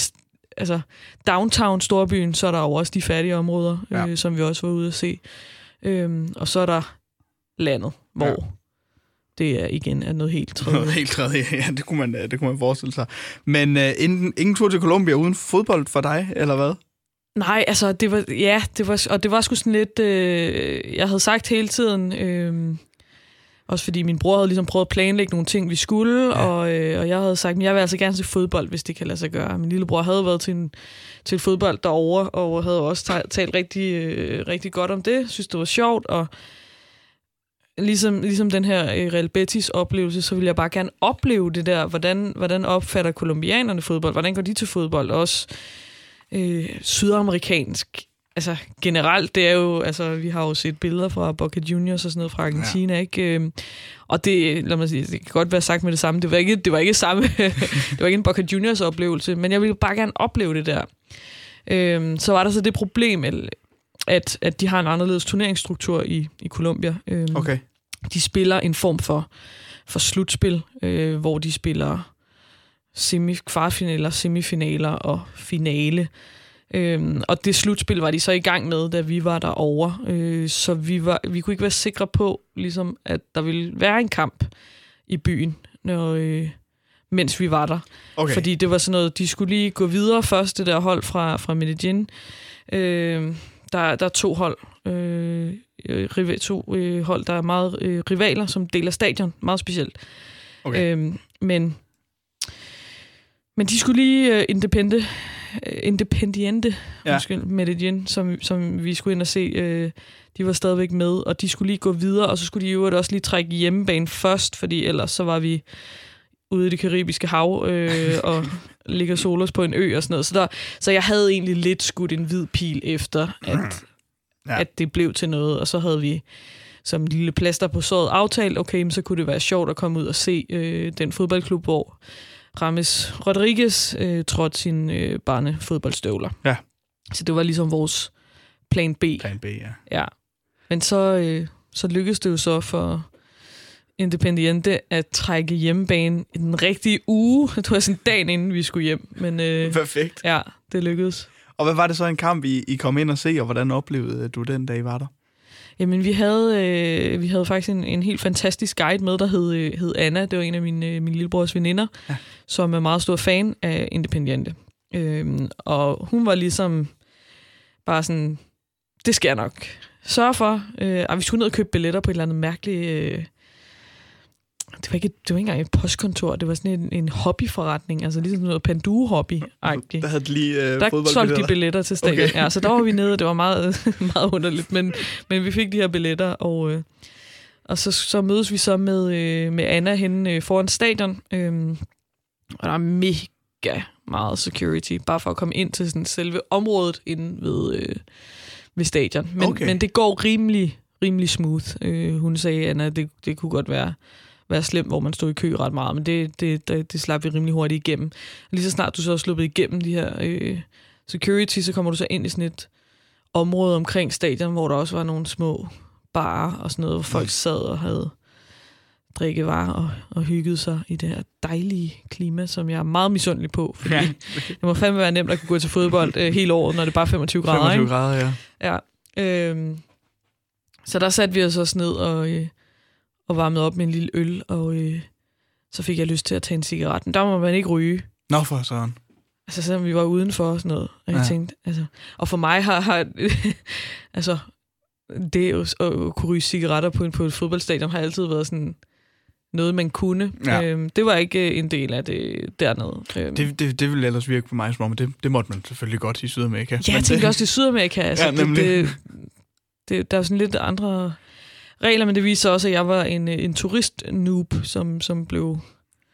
altså, downtown storbyen, så er der jo også de fattige områder, Ja. øh, som vi også var ude at se. Øhm, og så er der landet, hvor Ja. Det er igen er noget helt tredje. Noget helt tredje, ja, det kunne man, øh, det kunne man forestille sig. Men øh, ingen, ingen tur til Colombia uden fodbold for dig, eller hvad? Nej, altså, det var, ja, det var, og det var sgu sådan lidt, øh, jeg havde sagt hele tiden, øh, også fordi min bror havde ligesom prøvet at planlægge nogle ting, vi skulle, ja. og, øh, og jeg havde sagt, at jeg vil altså gerne se fodbold, hvis det kan lade sig gøre. Min lillebror havde været til en, til fodbold derovre, og havde også ta- talt rigtig, øh, rigtig godt om det, synes det var sjovt, og ligesom, ligesom den her øh, Real Betis oplevelse, så vil jeg bare gerne opleve det der, hvordan, hvordan opfatter kolumbianerne fodbold, hvordan går de til fodbold, også øh, sydamerikansk. Altså generelt, det er jo, altså vi har jo set billeder fra Boca Juniors og sådan noget fra Argentina, ja. ikke? Øhm, Og det, lad mig sige, det kan godt være sagt med det samme, det var ikke, det var ikke samme, det var ikke en Boca Juniors oplevelse, men jeg ville bare gerne opleve det der. Øhm, så var der så det problem, at, at de har en anderledes turneringsstruktur i, i Colombia. Øhm, Okay. De spiller en form for, for slutspil, øh, hvor de spiller semi, kvartfinaler, semifinaler og finale. Øhm, og det slutspil var de så i gang med, da vi var derovre. Øh, så vi, var, vi kunne ikke være sikre på, ligesom, at der ville være en kamp i byen, når, øh, mens vi var der. Okay. Fordi det var sådan noget, de skulle lige gå videre først, det der hold fra, fra Medellin. Øh, der, der er to hold, øh, rival, to øh, hold, der er meget øh, rivaler, som deler stadion. Meget specielt. Okay. Øh, men, men de skulle lige øh, independe, øh, independiente, Ja. ja. undskyld, Medellin, som, som vi skulle ind og se. Øh, de var stadigvæk med, og de skulle lige gå videre, og så skulle de i øvrigt også lige trække hjemmebane først, fordi ellers så var vi ude i det karibiske hav øh, og ligger solos på en ø og sådan noget. Så, der, så jeg havde egentlig lidt skudt en hvid pil efter, at, ja. at det blev til noget, og så havde vi som lille plaster på såret aftalt, okay, men så kunne det være sjovt at komme ud og se øh, den fodboldklub, hvor Rames Rodriguez øh, trådte sine øh, barnefodboldstøvler. Ja. Så det var ligesom vores plan B. Plan B, ja. Ja. Men så, øh, så lykkedes det jo så for Independiente at trække hjemmebane i den rigtige uge. Det var sådan dagen inden vi skulle hjem. Men, øh, Perfekt. Ja, det lykkedes. Og hvad var det så en kamp, I, I kom ind og se, og hvordan oplevede du den dag, I var der? Jamen, vi havde, øh, vi havde faktisk en, en helt fantastisk guide med, der hed, øh, hed Anna. Det var en af mine, øh, min lillebrors veninder, ja. som er meget stor fan af Independiente. Øhm, og hun var ligesom bare sådan, det skal jeg nok sørge for. Øh, og vi skulle ned og købe billetter på et eller andet mærkeligt... Øh, det var, ikke, det var ikke engang et postkontor, det var sådan en, en hobbyforretning, altså ligesom noget pandue-hobby-agtigt. Der havde de lige øh, Der solgte de billetter til stadion. Okay. Ja, så der var vi nede, det var meget, meget underligt, men, men vi fik de her billetter, og, øh, og så, så mødes vi så med, øh, med Anna henne øh, foran stadion, øh, og der er mega meget security, bare for at komme ind til sådan selve området inde ved, øh, ved stadion. Men, Okay. men det går rimelig, rimelig smooth. Øh, hun sagde, Anna, det, det kunne godt være være slemt, hvor man stod i kø ret meget, men det, det, det, det slap vi rimelig hurtigt igennem. Lige så snart du så er sluppet igennem de her øh, security, så kommer du så ind i sådan et område omkring stadion, hvor der også var nogle små barer og sådan noget, hvor folk sad og havde drikkevarer og, og hyggede sig i det her dejlige klima, som jeg er meget misundelig på, fordi Ja. det må fandme være nemt at kunne gå til fodbold øh, hele året, når det er bare 25 grader. 25 ikke? grader, ja. Ja. Øhm, så der satte vi os også ned og, øh, og varmede op med en lille øl, og øh, så fik jeg lyst til at tage en cigaret. Men der må man ikke ryge. Nå for sådan. Altså selvom vi var udenfor og sådan noget. Og jeg Ja. ja. tænkte, altså... Og for mig har... har altså, det at, at kunne ryge cigaretter på, en, på et fodboldstadion har altid været sådan noget, man kunne. Ja. Øhm, det var ikke øh, en del af det dernede. Øhm, Det, det, det ville ellers virke på mig som om, det, det måtte man selvfølgelig godt i Sydamerika. Ja, jeg tænkte det, også, er Sydamerika. Altså, Ja, nemlig. Det, det, det, der er sådan lidt andre regler, men det viser også, at jeg var en, øh, en turist-noob, som, som blev...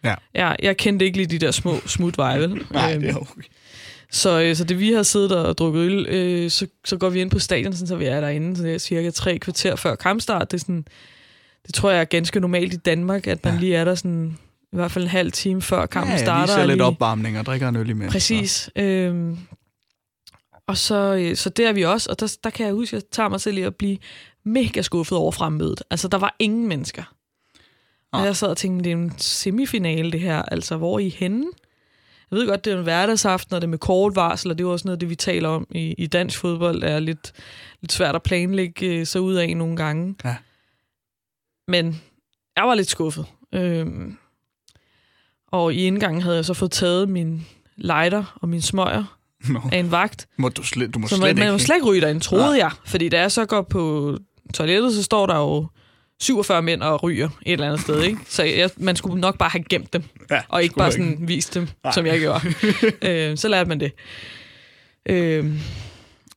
Ja. ja. Jeg kendte ikke lige de der små smutveje, vel? Nej, Øhm, det er okay. Så, øh, så det vi har siddet og drukket øl, øh, så, så går vi ind på stadion, sådan, så vi er derinde så det er cirka tre kvarter før kampstart. Det, er sådan, det tror jeg er ganske normalt i Danmark, at man ja. lige er der sådan, i hvert fald en halv time før kampen ja, ja, starter. lige ser og lidt lige- opvarmning og drikker en øl imens. Præcis. Øhm, og så, så der er vi også, og der, der kan jeg huske, at jeg tager mig selv i at blive mega skuffet over fremmødet. Altså, der var ingen mennesker. Og jeg sad og tænkte, det er en semifinale, det her. Altså, hvor er I henne? Jeg ved godt, det er en hverdagsaften, og det er med kort varsel, og det er jo også noget, det vi taler om i, i dansk fodbold, er lidt, lidt svært at planlægge øh, sig ud af nogle gange. Ja. Men jeg var lidt skuffet. Øhm, og i indgangen havde jeg så fået taget min lighter og min smøger Nå. af en vagt. Må du, slet, du må Så slet man, ikke. man må slet ikke ryge derinde, troede Nej. jeg. Fordi da jeg så går på toilettet, så står der jo 47 mænd og ryger et eller andet sted. Ikke? Så jeg, man skulle nok bare have gemt dem, Ja, og ikke bare ikke. sådan vist dem, Nej. som jeg gjorde. øh, så lærte man det. Øh,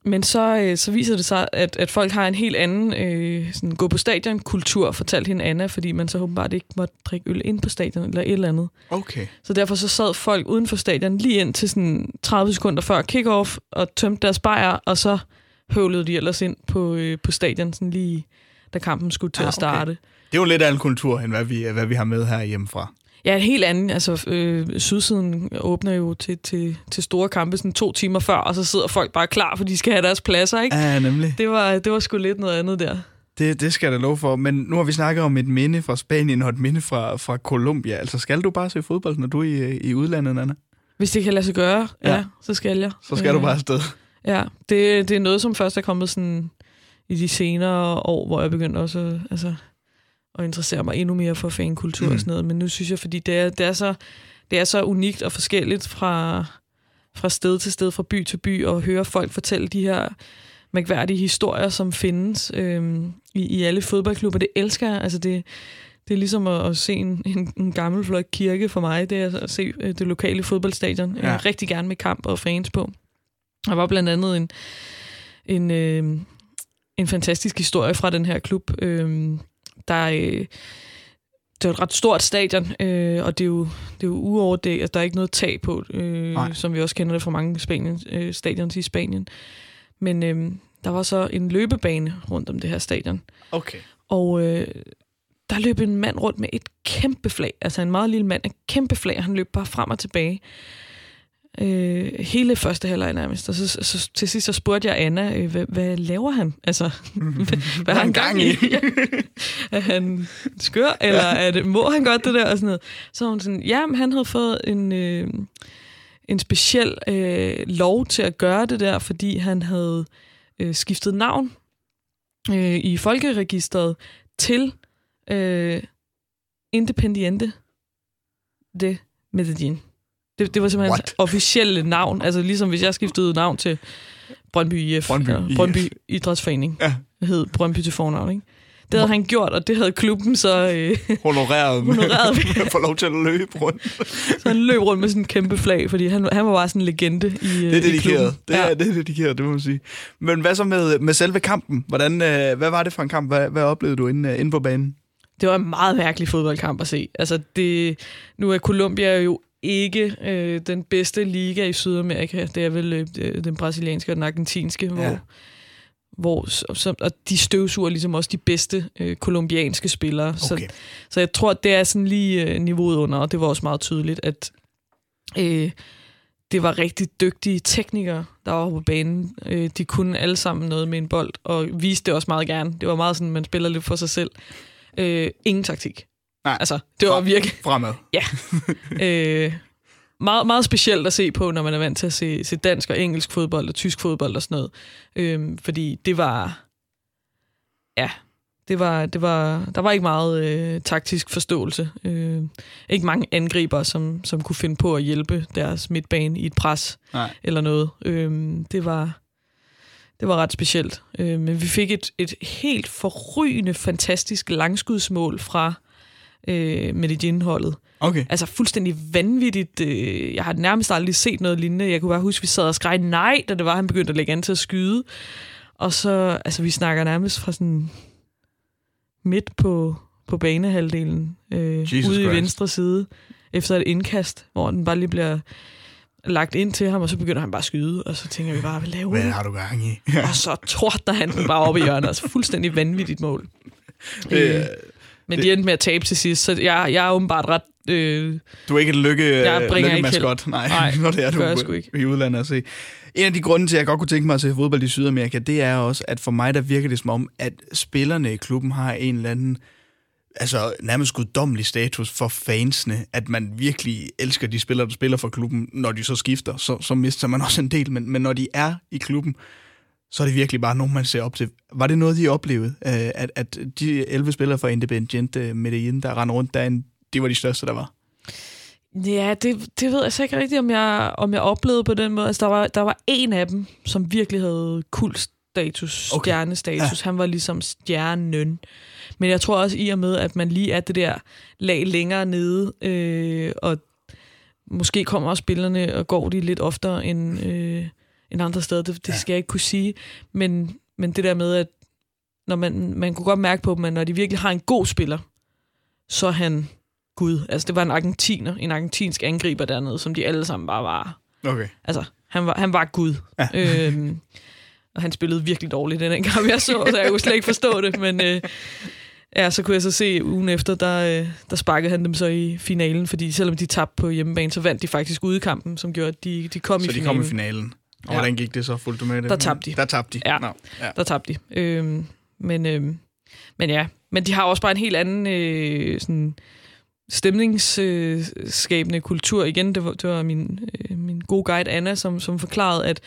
men så, øh, så viser det sig, at, at folk har en helt anden øh, sådan, gå på stadion-kultur, fortalte hende Anna, fordi man så åbenbart ikke måtte drikke øl ind på stadion eller et eller andet. Okay. Så derfor så sad folk uden for stadion lige ind til sådan 30 sekunder før kick-off og tømte deres bajer, og så høvlede de ellers ind på, øh, på stadion, sådan lige da kampen skulle til Ah, at starte. Okay. Det er jo lidt af en kultur, end hvad vi, hvad vi har med her hjemmefra. Ja, en helt anden. Altså, øh, Sydsiden åbner jo til, til, til store kampe sådan to timer før, og så sidder folk bare klar, for de skal have deres pladser, ikke? Ja, nemlig. Det var, det var sgu lidt noget andet der. Det, det skal jeg da love for. Men nu har vi snakket om et minde fra Spanien og et minde fra, fra Colombia. Altså, skal du bare se fodbold, når du er i, i udlandet, Anna? Hvis det kan lade sig gøre, ja, Ja. så skal jeg. Så skal du bare afsted. Ja, det, det er noget, som først er kommet sådan i de senere år, hvor jeg begyndte også at, altså, at interessere mig endnu mere for fankultur mm. og sådan noget. Men nu synes jeg, fordi det er, det er så det er så unikt og forskelligt fra, fra sted til sted, fra by til by, og høre folk fortælle de her mærkværdige historier, som findes øhm, i, i alle fodboldklubber. Det elsker jeg. Altså det, det er ligesom at, at se en, en, en gammel flot kirke for mig. Det er at se øh, det lokale fodboldstadion. Ja. Jeg rigtig gerne med kamp og fans på. Der var blandt andet en, en, øh, en fantastisk historie fra den her klub. Øh, der øh, det er et ret stort stadion, øh, og det er jo, det er jo uover det, altså, der er ikke noget tag på, øh, som vi også kender det fra mange Spanien, øh, stadions i Spanien. Men øh, der var så en løbebane rundt om det her stadion. Okay. Og øh, der løb en mand rundt med et kæmpe flag, altså en meget lille mand, et kæmpe flag, han løb bare frem og tilbage. Øh, hele første halvleg nærmest. Og så, så, til sidst så spurgte jeg Anna, øh, hvad, hvad laver han? Altså, hvad, hvad har han gang i? er han skør, eller er det, må han godt det der? Og sådan noget. Så hun sådan, ja, han havde fået en, øh, en speciel øh, lov til at gøre det der, fordi han havde øh, skiftet navn øh, i folkeregistret til øh, Independiente de Medellin. Det, det var simpelthen hans officielle navn. Altså ligesom hvis jeg skiftede navn til Brøndby IF. Brøndby, ja, IF. Brøndby Idrætsforening. Ja. hed Brøndby til fornavn, ikke? Det havde han gjort, og det havde klubben så... Øh, Honoreret med Honoreret at få lov til at løbe rundt. så han løb rundt med sådan en kæmpe flag, fordi han, han var bare sådan en legende i, øh, Det er dedikeret. Det er, det er dedikeret, det må man sige. Men hvad så med, med selve kampen? Hvordan, øh, hvad var det for en kamp? Hvad, hvad oplevede du inde, øh, inde på banen? Det var en meget mærkelig fodboldkamp at se. Altså det, nu er Colombia jo ikke øh, den bedste liga i Sydamerika. Det er vel øh, den brasilianske og den argentinske, hvor, Ja. hvor så, og de støvsuger ligesom også de bedste øh, kolumbianske spillere. Okay. Så, så jeg tror, det er sådan lige øh, niveauet under, og det var også meget tydeligt, at øh, det var rigtig dygtige teknikere, der var på banen. Øh, de kunne alle sammen noget med en bold, og viste det også meget gerne. Det var meget sådan, man spiller lidt for sig selv. Øh, ingen taktik. Nej, altså, det var virkelig... Fremad. Ja. øh, meget, meget specielt at se på, når man er vant til at se, se dansk og engelsk fodbold og tysk fodbold og sådan noget. Øh, fordi det var... Ja, det var, det var, der var ikke meget øh, taktisk forståelse. Øh, ikke mange angriber, som, som kunne finde på at hjælpe deres midtbane i et pres Nej. eller noget. Øh, det var det var ret specielt. Øh, men vi fik et, et helt forrygende, fantastisk langskudsmål fra øh, Medellin-holdet. Okay. Altså fuldstændig vanvittigt. Øh, jeg har nærmest aldrig set noget lignende. Jeg kunne bare huske, at vi sad og skreg nej, da det var, han begyndte at lægge an til at skyde. Og så, altså vi snakker nærmest fra sådan midt på, på banehalvdelen, øh, Jesus ude i Christ. venstre side, efter et indkast, hvor den bare lige bliver lagt ind til ham, og så begynder han bare at skyde, og så tænker vi bare, hvad laver Hvad har du gang i? Og så tordner han den bare op i hjørnet. Altså fuldstændig vanvittigt mål. Det, Øh, Men de endte med at tabe til sidst, så jeg, jeg er åbenbart ret... Øh, Du er ikke et lykke, Jeg bringer lykke maskot, nej, Nej, når det er det jeg du sgu ikke. i udlandet at se. En af de grunde til, at jeg godt kunne tænke mig at se fodbold i Sydamerika, det er også, at for mig der virker det som om, at spillerne i klubben har en eller anden altså nærmest guddommelig status for fansene, at man virkelig elsker de spillere, der spiller for klubben, når de så skifter, så, så mister man også en del, men, men når de er i klubben, så er det virkelig bare nogen, man ser op til. Var det noget, de oplevede, øh, at, at de 11 spillere fra Independiente Medellin, der rendte rundt derinde, de var de største, der var? Ja, det, det ved jeg så ikke rigtigt, om jeg, om jeg oplevede på den måde. Altså, der var, der var en af dem, som virkelig havde kultstatus, okay. stjernestatus. Ja. Han var ligesom stjernen. Men jeg tror også i og med, at man lige er det der lag længere nede, øh, og måske kommer også spillerne og går de lidt oftere end, øh, end andre steder. Det, det skal jeg ikke kunne sige. Men, men det der med, at når man, man kunne godt mærke på dem, at når de virkelig har en god spiller, så er han Gud. Altså, det var en argentiner, en argentinsk angriber dernede, som de alle sammen bare var. Okay. Altså, han var, han var Gud. Ja. Øhm, og han spillede virkelig dårligt den gang, jeg så, så jeg kunne slet ikke forstå det. Men øh, ja, så kunne jeg så se ugen efter, der, øh, der sparkede han dem så i finalen, fordi selvom de tabte på hjemmebane, så vandt de faktisk udekampen, som gjorde, at de, de kom Så i de finalen. kom i finalen. Og Ja. hvordan gik det så? Fulgte du med det? Der tabte de. Der tabte de. Ja, Nå, ja. der tabte de. Øhm, men, øhm, men ja, men de har også bare en helt anden øh, sådan stemningsskabende kultur. Igen, det var, det var min, øh, min gode guide Anna, som, som forklarede, at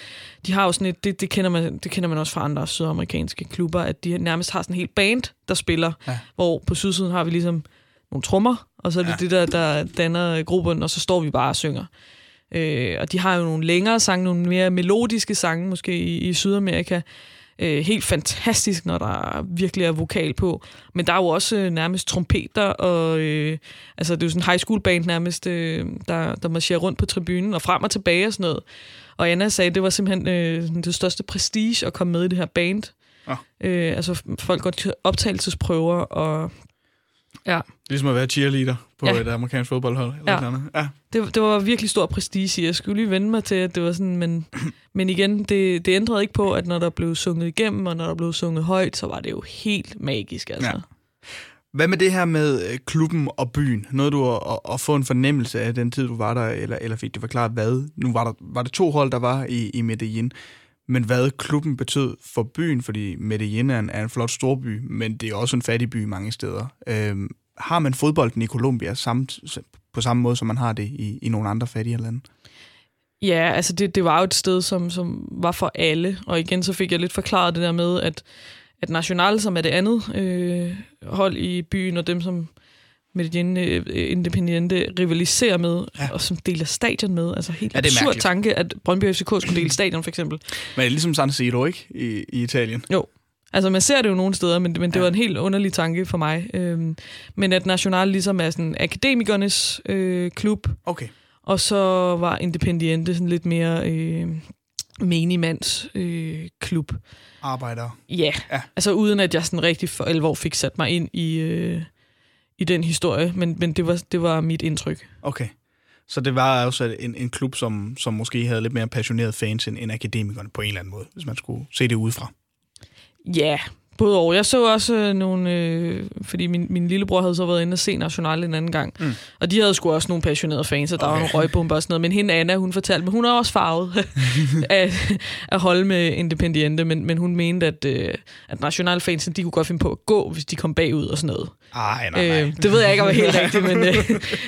de har jo sådan et, det, det, kender man, det kender man også fra andre sydamerikanske klubber, at de nærmest har sådan en helt band, der spiller, Ja. hvor på sydsiden har vi ligesom nogle trommer, og så er det ja. det, der, der danner gruppen, og så står vi bare og synger. Øh, og de har jo nogle længere sange, nogle mere melodiske sange, måske i, i Sydamerika. Øh, helt fantastisk, når der virkelig er vokal på. Men der er jo også øh, nærmest trompeter, og øh, altså, det er jo sådan en high school band nærmest, øh, der, der marcherer rundt på tribunen og frem og tilbage og sådan noget. Og Anna sagde, at det var simpelthen øh, det største prestige at komme med i det her band. Ah. Øh, altså folk går til optagelsesprøver, og ja. Ligesom at være cheerleader på Ja. et amerikansk fodboldhold. Eller Ja. ja. Andet. ja. Det, det var virkelig stor prestige. Jeg skulle lige vende mig til, at det var sådan, men, men igen, det, det ændrede ikke på, at når der blev sunget igennem, og når der blev sunget højt, så var det jo helt magisk, altså. Ja. Hvad med det her med øh, klubben og byen? Noget du at, at, at få en fornemmelse af den tid, du var der, eller, eller fik det forklaret, hvad? Nu var der, var det to hold, der var i, i Medellin, men hvad klubben betød for byen, fordi Medellin er en, er en flot storby, men det er også en fattig by mange steder. Øhm, har man fodbolden i Colombia samt, på samme måde, som man har det i, i nogle andre fattige lande? Ja, altså det, det var jo et sted, som, som var for alle. Og igen, så fik jeg lidt forklaret det der med, at, at National, som er det andet øh, hold i byen, og dem, som Medellin øh, Independiente rivaliserer med, ja. og som deler stadion med. Altså helt Ja, er absurd mærkeligt. tanke, at Brøndby FCK skulle dele stadion, for eksempel. Men det er ligesom San Siro, ikke? I, i Italien. Jo. Altså, man ser det jo nogle steder, men, men det ja. var en helt underlig tanke for mig. Øhm, men at National ligesom er sådan akademikernes øh, klub, Okay. og så var Independiente sådan lidt mere øh, menigmands øh, klub. Arbejdere. Ja. ja, altså uden at jeg sådan rigtig for alvor fik sat mig ind i, øh, i den historie, men, men det, var, det var mit indtryk. Okay. Så det var også en, en klub, som, som måske havde lidt mere passionerede fans end, end akademikerne på en eller anden måde, hvis man skulle se det udefra. Ja, både og. Jeg så også øh, nogle, øh, fordi min, min lillebror havde så været inde og se National en anden gang, Mm. og de havde sgu også nogle passionerede fans, og der okay. var nogle røgbomber og sådan noget, men hende Anna, hun fortalte mig, hun er også farvet af, at holde med Independiente, men, men hun mente, at, øh, at National-fansen, de kunne godt finde på at gå, hvis de kom bagud og sådan noget. Ej, nej, nej. Øh, det ved jeg ikke, om er helt rigtigt, men øh,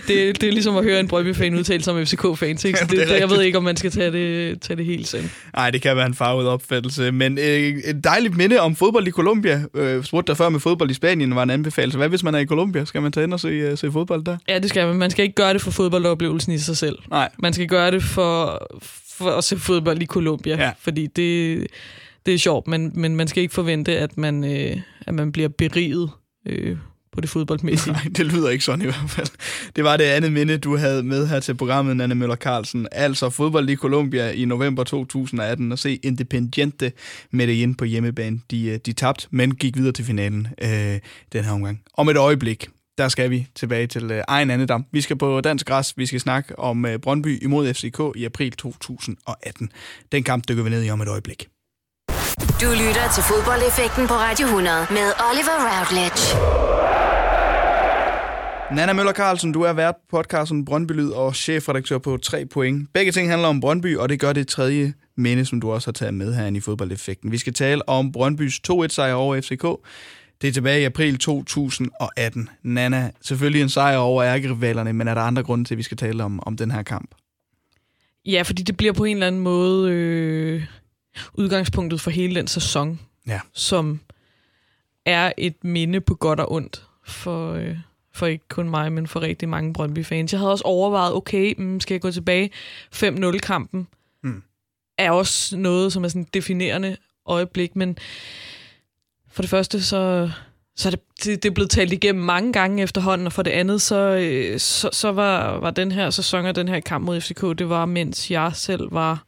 det, det er ligesom at høre en Brøndby-fan udtale sig om FCK-fans, ikke? Så det er det, det, jeg ved ikke, om man skal tage det, tage det helt sandt. Nej, det kan være en farvet opfattelse. Men øh, et dejligt minde om fodbold i Colombia. Øh, spurgte der før med fodbold i Spanien var en anbefaling. Hvad hvis man er i Colombia? Skal man tage ind og se, uh, se fodbold der? Ja, det skal man. Man skal ikke gøre det for fodboldoplevelsen i sig selv. Nej. Man skal gøre det for, for at se fodbold i Colombia, Ja. fordi det, det er sjovt, men, men man skal ikke forvente, at man, øh, at man bliver beriget øh, på det fodboldmæssige. Nej, det lyder ikke sådan i hvert fald. Det var det andet minde, du havde med her til programmet, Nanne Møller Carlsen. Altså fodbold i Colombia i november 2018 og se Independiente Medellin på hjemmebane. De, øh, de tabte, men gik videre til finalen øh, den her omgang. Om et øjeblik, der skal vi tilbage til øh, egen andedam. Vi skal på dansk græs. Vi skal snakke om øh, Brøndby imod FCK i april 2018. Den kamp dykker vi ned i om et øjeblik. Du lytter til fodboldeffekten på Radio 100 med Oliver Routledge. Nana Møller Carlsen, du er vært på podcasten Brøndby Lyd og chefredaktør på 3 point. Begge ting handler om Brøndby, og det gør det tredje minde, som du også har taget med herinde i fodboldeffekten. Vi skal tale om Brøndbys 2-1-sejr over FCK. Det er tilbage i april 2018. Nana, selvfølgelig en sejr over ærkerivalerne, men er der andre grunde til, at vi skal tale om, om den her kamp? Ja, fordi det bliver på en eller anden måde øh, udgangspunktet for hele den sæson, Ja. som er et minde på godt og ondt for, øh, for ikke kun mig, men for rigtig mange Brøndby-fans. Jeg havde også overvejet, okay, mm, skal jeg gå tilbage? 5-0-kampen Mm. er også noget, som er sådan et definerende øjeblik, men for det første, så, så er det, det, det er blevet talt igennem mange gange efterhånden, og for det andet, så, øh, så, så var, var den her sæson og den her kamp mod FCK, det var, mens jeg selv var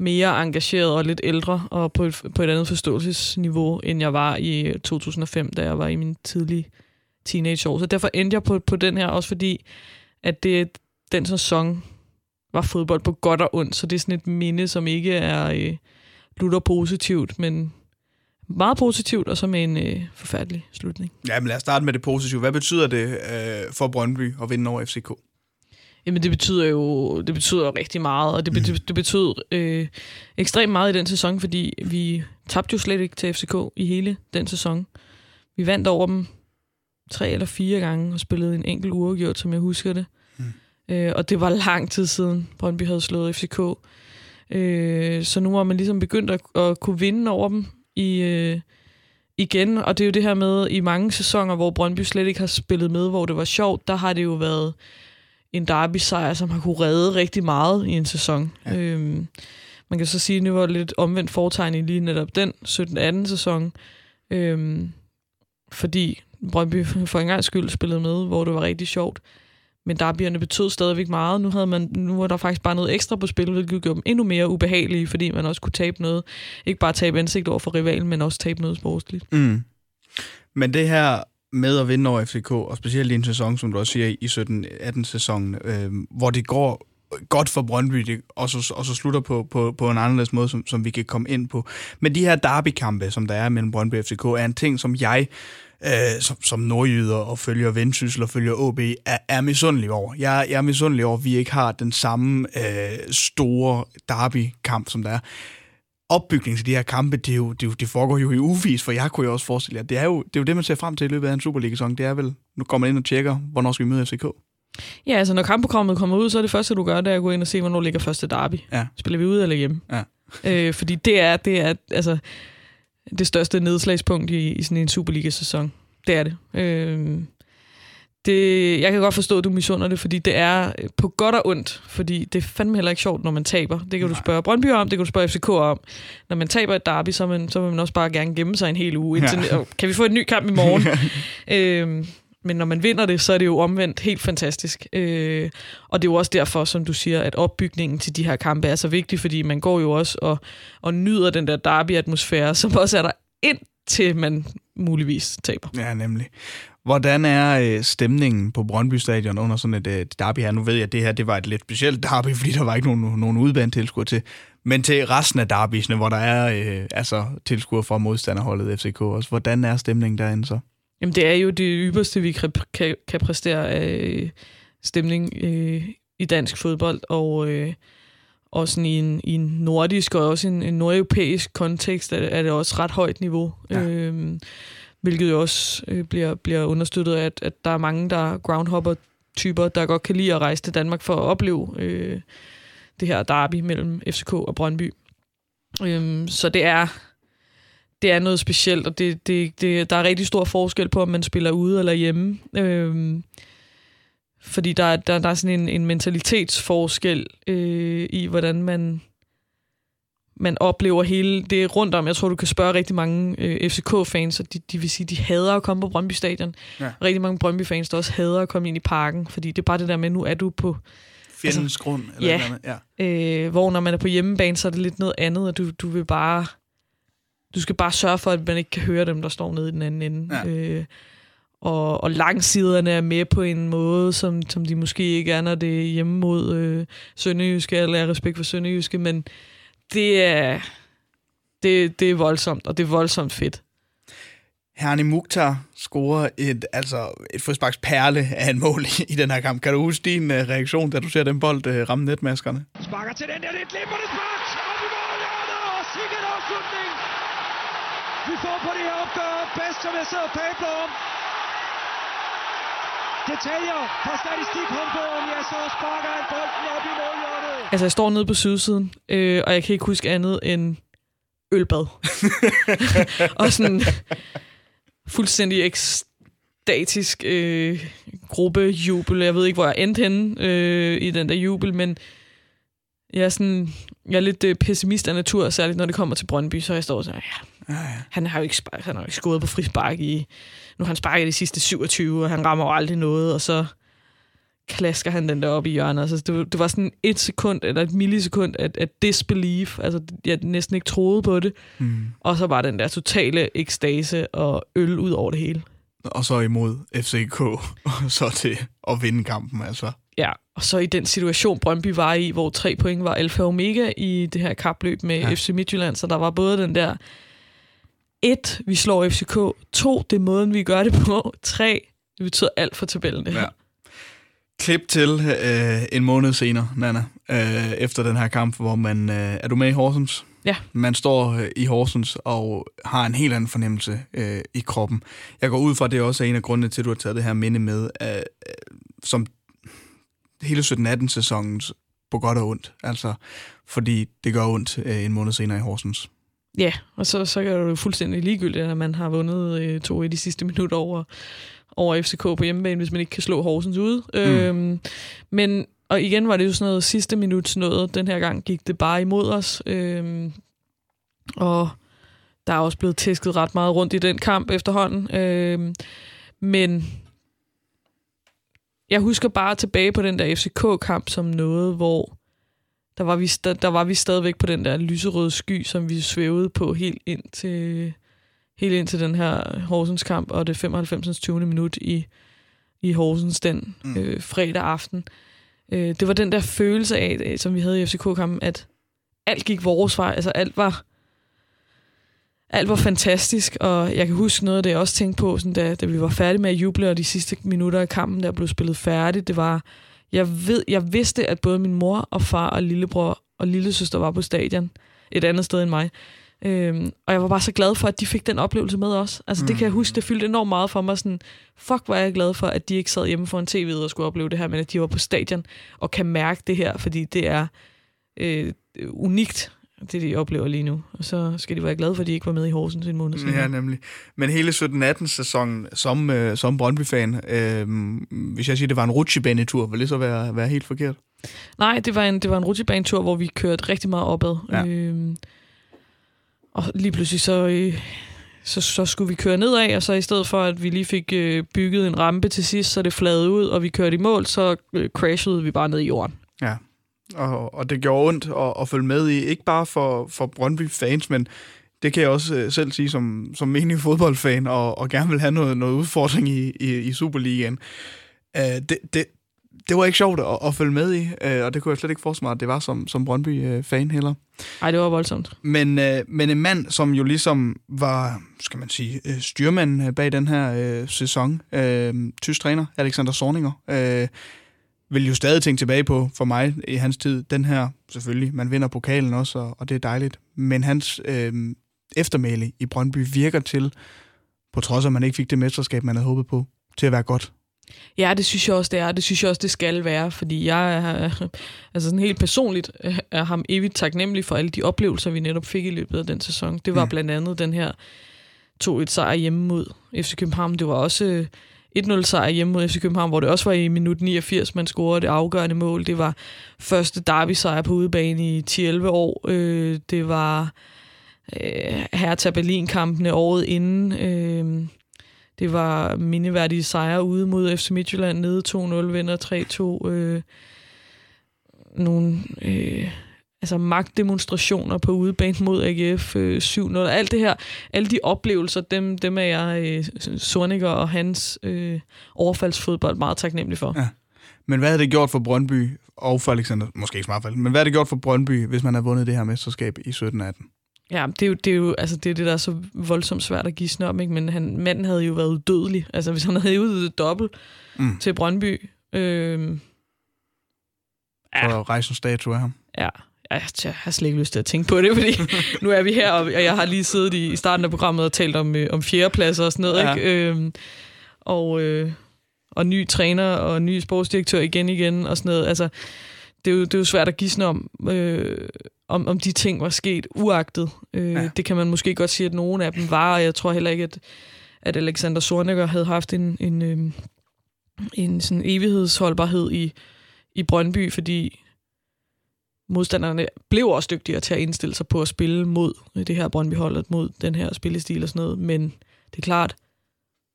mere engageret og lidt ældre, og på et, på et andet forståelsesniveau, end jeg var i øh, 2005, da jeg var i min tidlige teenageår. Så derfor endte jeg på, på den her, også fordi, at det, den sæson var fodbold på godt og ondt, så det er sådan et minde, som ikke er øh, lutter positivt, men meget positivt, og så med en øh, forfærdelig slutning. Ja, men lad os starte med det positive. Hvad betyder det øh, for Brøndby at vinde over FCK? Jamen det betyder jo det betyder rigtig meget, og det, betyder, det betød øh, ekstremt meget i den sæson, fordi vi tabte jo slet ikke til FCK i hele den sæson. Vi vandt over dem tre eller fire gange og spillede en enkelt uafgjort, som jeg husker det. Mm. Øh, og det var lang tid siden, Brøndby havde slået FCK. Øh, så nu var man ligesom begyndt at, at kunne vinde over dem i, øh, igen, og det er jo det her med, i mange sæsoner, hvor Brøndby slet ikke har spillet med, hvor det var sjovt, der har det jo været en derby-sejr, som har kunne redde rigtig meget i en sæson. Ja. Øhm, man kan så sige, at det var lidt omvendt foretegn i lige netop den 17-18 sæson, øhm, fordi Brøndby for en gang skyld spillede med, hvor det var rigtig sjovt. Men derbyerne betød stadigvæk meget. Nu, havde man, nu var der faktisk bare noget ekstra på spil, hvilket gjorde dem endnu mere ubehagelige, fordi man også kunne tabe noget. Ikke bare tabe ansigt over for rivalen, men også tabe noget sportsligt. Mm. Men det her med at vinde over FCK, og specielt i en sæson, som du også siger, i 17-18 sæsonen, øh, hvor det går godt for Brøndby, det, og, så, og så slutter på, på, på en anderledes måde, som, som vi kan komme ind på. Men de her derbykampe, som der er mellem Brøndby og FCK, er en ting, som jeg øh, som, som nordjyder og følger Vendsyssel og følger OB, er, er misundelig over. Jeg, jeg er misundelig over, at vi ikke har den samme øh, store derby-kamp, som der er. Opbygning til de her kampe, det, er jo, det, er jo, det foregår jo i uvis, for jeg kunne jo også forestille jer, det er jo det, er jo det man ser frem til i løbet af en Superliga-sæson. Det er vel, nu kommer man ind og tjekker, hvornår skal vi møde FCK. Ja, altså når kampprogrammet kommer ud, så er det første, du gør, det er at gå ind og se, hvornår ligger første derby. Ja. Spiller vi ud eller hjemme? Ja. øh, fordi det er, det er altså, det største nedslagspunkt i, i sådan en Superliga-sæson. Det er det. Øh, det. Jeg kan godt forstå, at du misunder det, fordi det er på godt og ondt, fordi det er fandme heller ikke sjovt, når man taber. Det kan Nej. du spørge Brøndby om, det kan du spørge FCK om. Når man taber et derby, så, man, så vil man også bare gerne gemme sig en hel uge. Indtil, ja. Kan vi få en ny kamp i morgen? øh, men når man vinder det, så er det jo omvendt helt fantastisk. Øh, og det er jo også derfor, som du siger, at opbygningen til de her kampe er så vigtig, fordi man går jo også og, og nyder den der derby-atmosfære, som også er der indtil man muligvis taber. Ja, nemlig. Hvordan er øh, stemningen på Brøndby Stadion under sådan et øh, derby her? Nu ved jeg, at det her det var et lidt specielt derby, fordi der var ikke nogen, nogen udbanet tilskuer til. Men til resten af derbysene, hvor der er øh, altså, tilskuere fra modstanderholdet FCK også. Hvordan er stemningen derinde så? Jamen, det er jo det ypperste, vi kan, kan, kan præstere af stemning øh, i dansk fodbold, og øh, også sådan i en, i en nordisk og også en, en nordeuropæisk kontekst er, er det også ret højt niveau. Ja. Øh, hvilket jo også øh, bliver, bliver understøttet af, at, at der er mange, der groundhopper-typer, der godt kan lide at rejse til Danmark for at opleve øh, det her derby mellem FCK og Brøndby. Øhm, så det er det er noget specielt, og det, det, det, der er rigtig stor forskel på, om man spiller ude eller hjemme. Øhm, fordi der, der, der er sådan en, en mentalitetsforskel øh, i, hvordan man, man oplever hele det rundt om. Jeg tror, du kan spørge rigtig mange øh, FCK-fans, og de, de vil sige, de hader at komme på Brøndby Stadion. Ja. Rigtig mange Brøndby-fans, der også hader at komme ind i parken, fordi det er bare det der med, nu er du på... Fjendens altså, grund. Eller ja, eller ja. Øh, hvor når man er på hjemmebane, så er det lidt noget andet, og du, du vil bare du skal bare sørge for, at man ikke kan høre dem, der står nede i den anden ende. Ja. Øh, og, og langsiderne er med på en måde, som, som de måske ikke er, når det er hjemme mod øh, Sønderjyske, eller jeg respekt for Sønderjyske, men det er, det, det er voldsomt, og det er voldsomt fedt. Herni Mukhtar scorer et, altså et frisparks perle af en mål i, i den her kamp. Kan du huske din uh, reaktion, da du ser den bold uh, ramme netmaskerne? Sparker til den der, det er et spark, op i mål, og sikkert afslutning vi får på det her opgør. Bedst, som jeg sidder og om. Detaljer fra statistikhåndbogen. Ja, så sparker han bolden op i målhjørnet. Altså, jeg står nede på sydsiden, øh, og jeg kan ikke huske andet end ølbad. og sådan fuldstændig ekstatisk øh, gruppejubel. Jeg ved ikke, hvor jeg endte henne øh, i den der jubel, men jeg er, sådan, jeg er lidt øh, pessimist af natur, særligt når det kommer til Brøndby, så jeg står så, ja, ja, ja. han har jo ikke, spark, han har jo ikke skåret på frispark i, nu har han sparket de sidste 27, og han rammer jo aldrig noget, og så klasker han den der op i hjørnet. Altså, det, det var sådan et sekund, eller et millisekund, at, at disbelief, altså jeg næsten ikke troede på det, mm. og så var den der totale ekstase og øl ud over det hele. Og så imod FCK, og så til at vinde kampen, altså. Ja, og så i den situation, Brøndby var i, hvor tre point var alfa og omega i det her kapløb med ja. FC Midtjylland, så der var både den der, et, vi slår FCK, to, det er måden, vi gør det på, tre, det betyder alt for tabellen det her. Ja. Klip til øh, en måned senere, Nana, øh, efter den her kamp, hvor man... Øh, er du med i Horsens? Ja. Man står øh, i Horsens og har en helt anden fornemmelse øh, i kroppen. Jeg går ud fra, at det også er en af grundene til, at du har taget det her minde med, øh, øh, som hele 17-18 sæsonen på godt og ondt. Altså, fordi det gør ondt øh, en måned senere i Horsens. Ja, og så, så er det jo fuldstændig ligegyldigt, at man har vundet øh, to i de sidste minutter over, over FCK på hjemmebane, hvis man ikke kan slå Horsens ude. Mm. Øhm, men, og igen var det jo sådan noget sidste minuts noget. Den her gang gik det bare imod os. Øhm, og der er også blevet tæsket ret meget rundt i den kamp efterhånden. Øhm, men jeg husker bare tilbage på den der FCK-kamp som noget, hvor der var, vi sta- der var vi stadigvæk på den der lyserøde sky, som vi svævede på helt ind til, helt ind til den her Horsens kamp, og det 95. 20. minut i, i Horsens den mm. øh, fredag aften. Øh, det var den der følelse af, som vi havde i FCK-kampen, at alt gik vores vej. Altså alt var, alt var fantastisk, og jeg kan huske noget af det, jeg også tænkte på, sådan da, da vi var færdige med at juble, og de sidste minutter af kampen, der blev spillet færdigt, det var, jeg, ved, jeg vidste, at både min mor og far og lillebror og lillesøster var på stadion, et andet sted end mig. Øhm, og jeg var bare så glad for, at de fik den oplevelse med os. Altså, mm. det kan jeg huske, det fyldte enormt meget for mig. Sådan, fuck, hvor er jeg glad for, at de ikke sad hjemme foran tv og skulle opleve det her, men at de var på stadion og kan mærke det her, fordi det er øh, unikt det, de oplever lige nu. Og så skal de være glade for, at de ikke var med i Horsens en måned siden. Ja, nemlig. Men hele 17-18 sæsonen som, øh, som Brøndby-fan, øh, hvis jeg siger, det var en rutsjebanetur, vil det så være, være helt forkert? Nej, det var en, det var en rutsjebanetur, hvor vi kørte rigtig meget opad. Ja. Øh, og lige pludselig så, øh, så, så skulle vi køre nedad, og så i stedet for, at vi lige fik øh, bygget en rampe til sidst, så det flade ud, og vi kørte i mål, så øh, crashede vi bare ned i jorden. Ja, og, og det gjorde ondt at, at følge med i, ikke bare for, for Brøndby-fans, men det kan jeg også øh, selv sige som, som menig fodboldfan, og, og gerne vil have noget, noget udfordring i, i, i Superligaen. Uh, det, det, det var ikke sjovt at, at følge med i, uh, og det kunne jeg slet ikke forestille mig, at det var som, som Brøndby-fan heller. Nej, det var voldsomt. Men, uh, men en mand, som jo ligesom var, skal man sige, styrmanden bag den her uh, sæson, uh, tysk træner, Alexander Sorninger, uh, vil jo stadig tænke tilbage på, for mig i hans tid, den her, selvfølgelig, man vinder pokalen også, og, og det er dejligt, men hans øh, eftermæle i Brøndby virker til, på trods af, at man ikke fik det mesterskab, man havde håbet på, til at være godt. Ja, det synes jeg også, det er. Det synes jeg også, det skal være, fordi jeg er altså sådan helt personligt er ham evigt taknemmelig for alle de oplevelser, vi netop fik i løbet af den sæson. Det var mm. blandt andet den her 2-1 sejr hjemme mod FC København. Det var også 1-0 sejr hjemme mod FC København, hvor det også var i minut 89, man scorede det afgørende mål. Det var første derby-sejr på udebane i 10-11 år. Øh, det var øh, Hertha Berlin-kampene året inden. Øh, det var mindeværdige sejre ude mod FC Midtjylland, nede 2-0, vinder 3-2. Øh, nogle... Øh, altså magtdemonstrationer på udebane mod AGF øh, 7-0, alt det her, alle de oplevelser, dem, dem er jeg øh, Sorniger og hans øh, overfaldsfodbold meget taknemmelig for. Ja. Men hvad havde det gjort for Brøndby, og for Alexander, måske ikke smart men hvad havde det gjort for Brøndby, hvis man havde vundet det her mesterskab i 17-18? Ja, det er jo, det er jo altså det, er det, der er så voldsomt svært at give om, ikke? men han, manden havde jo været udødelig. Altså hvis han havde udvidet dobbelt mm. til Brøndby. Øh, ja. At rejse en statue af ham. Ja, jeg, jeg har slet ikke lyst til at tænke på det, fordi nu er vi her, og jeg har lige siddet i, starten af programmet og talt om, øh, om fjerdepladser og sådan noget, ja. ikke? Øhm, og, øh, og ny træner og ny sportsdirektør igen igen og sådan noget. Altså, det er jo, det er jo svært at gisne om, øh, om, om de ting var sket uagtet. Øh, ja. Det kan man måske godt sige, at nogen af dem var, og jeg tror heller ikke, at, at Alexander Sorniger havde haft en, en, øh, en sådan evighedsholdbarhed i, i Brøndby, fordi modstanderne blev også dygtigere til at indstille sig på at spille mod det her Brøndby-holdet, mod den her spillestil og sådan noget, men det er klart,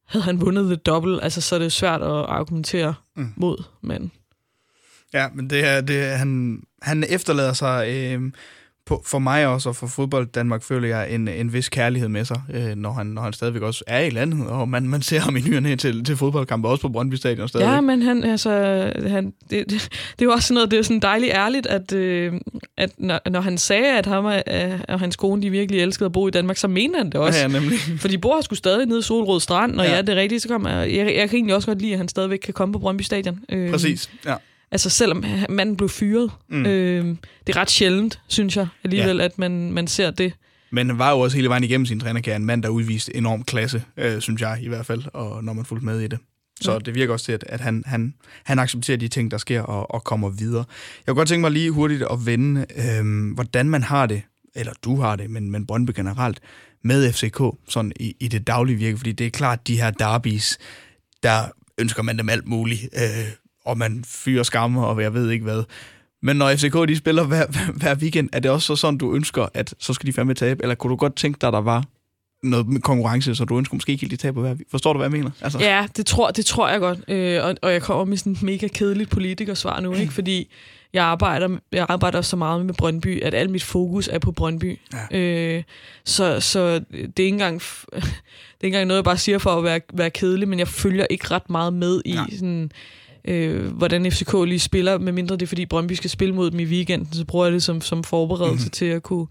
havde han vundet det dobbelt, altså så er det svært at argumentere mm. mod, men... Ja, men det er, det, han, han efterlader sig øh, på, for mig også, og for fodbold Danmark, føler jeg en, en vis kærlighed med sig, øh, når, han, når han stadigvæk også er i landet, og man, man ser ham i nyerne til, til fodboldkampe, også på Brøndby Stadion stadigvæk. Ja, men han, altså, han, det, det, det er jo også sådan noget, det er sådan dejligt ærligt, at, øh, at når, når han sagde, at ham og, øh, og hans kone, de virkelig elskede at bo i Danmark, så mener han det også. Ja, ja nemlig. For de bor sgu stadig nede i Solrød Strand, og ja, ja det er rigtigt, så kommer jeg, jeg, jeg kan egentlig også godt lide, at han stadigvæk kan komme på Brøndby Stadion. Øh, Præcis, ja. Altså selvom manden blev fyret. Mm. Øh, det er ret sjældent, synes jeg alligevel, ja. at man, man ser det. Men var jo også hele vejen igennem sin trænerkarriere en mand, der udviste enorm klasse, øh, synes jeg i hvert fald, og når man fulgte med i det. Så ja. det virker også til, at, at han, han, han accepterer de ting, der sker, og, og kommer videre. Jeg kunne godt tænke mig lige hurtigt at vende, øh, hvordan man har det eller du har det, men, men Brøndby generelt, med FCK sådan i, i det daglige virke, fordi det er klart, de her derbis, der ønsker man dem alt muligt, øh, og man fyrer skammer, og jeg ved ikke hvad. Men når FCK de spiller hver, hver weekend, er det også så sådan, du ønsker, at så skal de fandme tabe? Eller kunne du godt tænke dig, der var noget konkurrence, så du ønsker måske ikke helt, de taber hver Forstår du, hvad jeg mener? Altså. Ja, det tror, det tror jeg godt. Øh, og, og jeg kommer med sådan et mega kedeligt politikersvar nu, ikke? fordi jeg arbejder, jeg arbejder så meget med Brøndby, at alt mit fokus er på Brøndby. Ja. Øh, så, så det er ikke engang, det er ikke engang noget, jeg bare siger for at være, være kedelig, men jeg følger ikke ret meget med i ja. sådan øh, hvordan FCK lige spiller, medmindre det er, fordi Brøndby skal spille mod dem i weekenden, så bruger jeg det som, som forberedelse mm-hmm. til at kunne,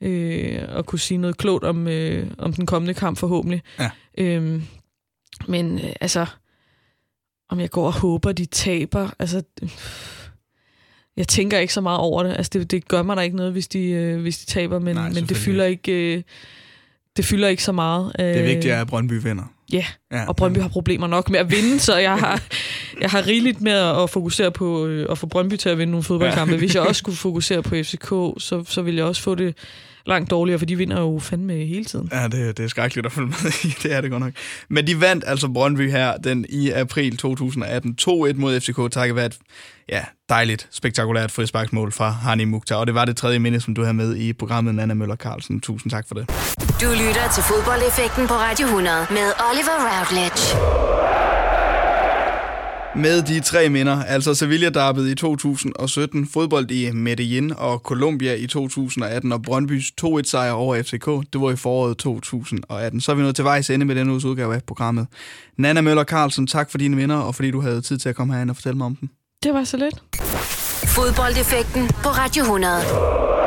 øh, at kunne sige noget klogt om, øh, om den kommende kamp forhåbentlig. Ja. Øh, men øh, altså, om jeg går og håber, de taber, altså... Jeg tænker ikke så meget over det. Altså, det, det gør mig da ikke noget, hvis de, øh, hvis de taber, men, Nej, men det fylder ikke... Øh, det fylder ikke så meget. Det vigtige er, at Brøndby vinder. Ja, ja, og Brøndby har problemer nok med at vinde, så jeg har, jeg har rigeligt med at fokusere på øh, at få Brøndby til at vinde nogle fodboldkampe. Ja. Hvis jeg også skulle fokusere på FCK, så, så ville jeg også få det langt dårligere, for de vinder jo fandme hele tiden. Ja, det, det er skrækkeligt at følge med i. Det er det godt nok. Men de vandt altså Brøndby her den i april 2018. 2-1 mod FCK, takket være et ja, dejligt, spektakulært frisparksmål fra Hani Mukhtar. Og det var det tredje minde, som du har med i programmet, Nana Møller Carlsen. Tusind tak for det. Du lytter til fodboldeffekten på Radio 100 med Oliver Routledge. Med de tre minder, altså sevilla darbet i 2017, fodbold i Medellin og Colombia i 2018 og Brøndbys 2-1-sejr over FCK, det var i foråret 2018. Så er vi nået til vejs ende med denne uges udgave af programmet. Nana Møller Carlsen, tak for dine minder og fordi du havde tid til at komme herind og fortælle mig om dem. Det var så lidt. Fodboldeffekten på Radio 100.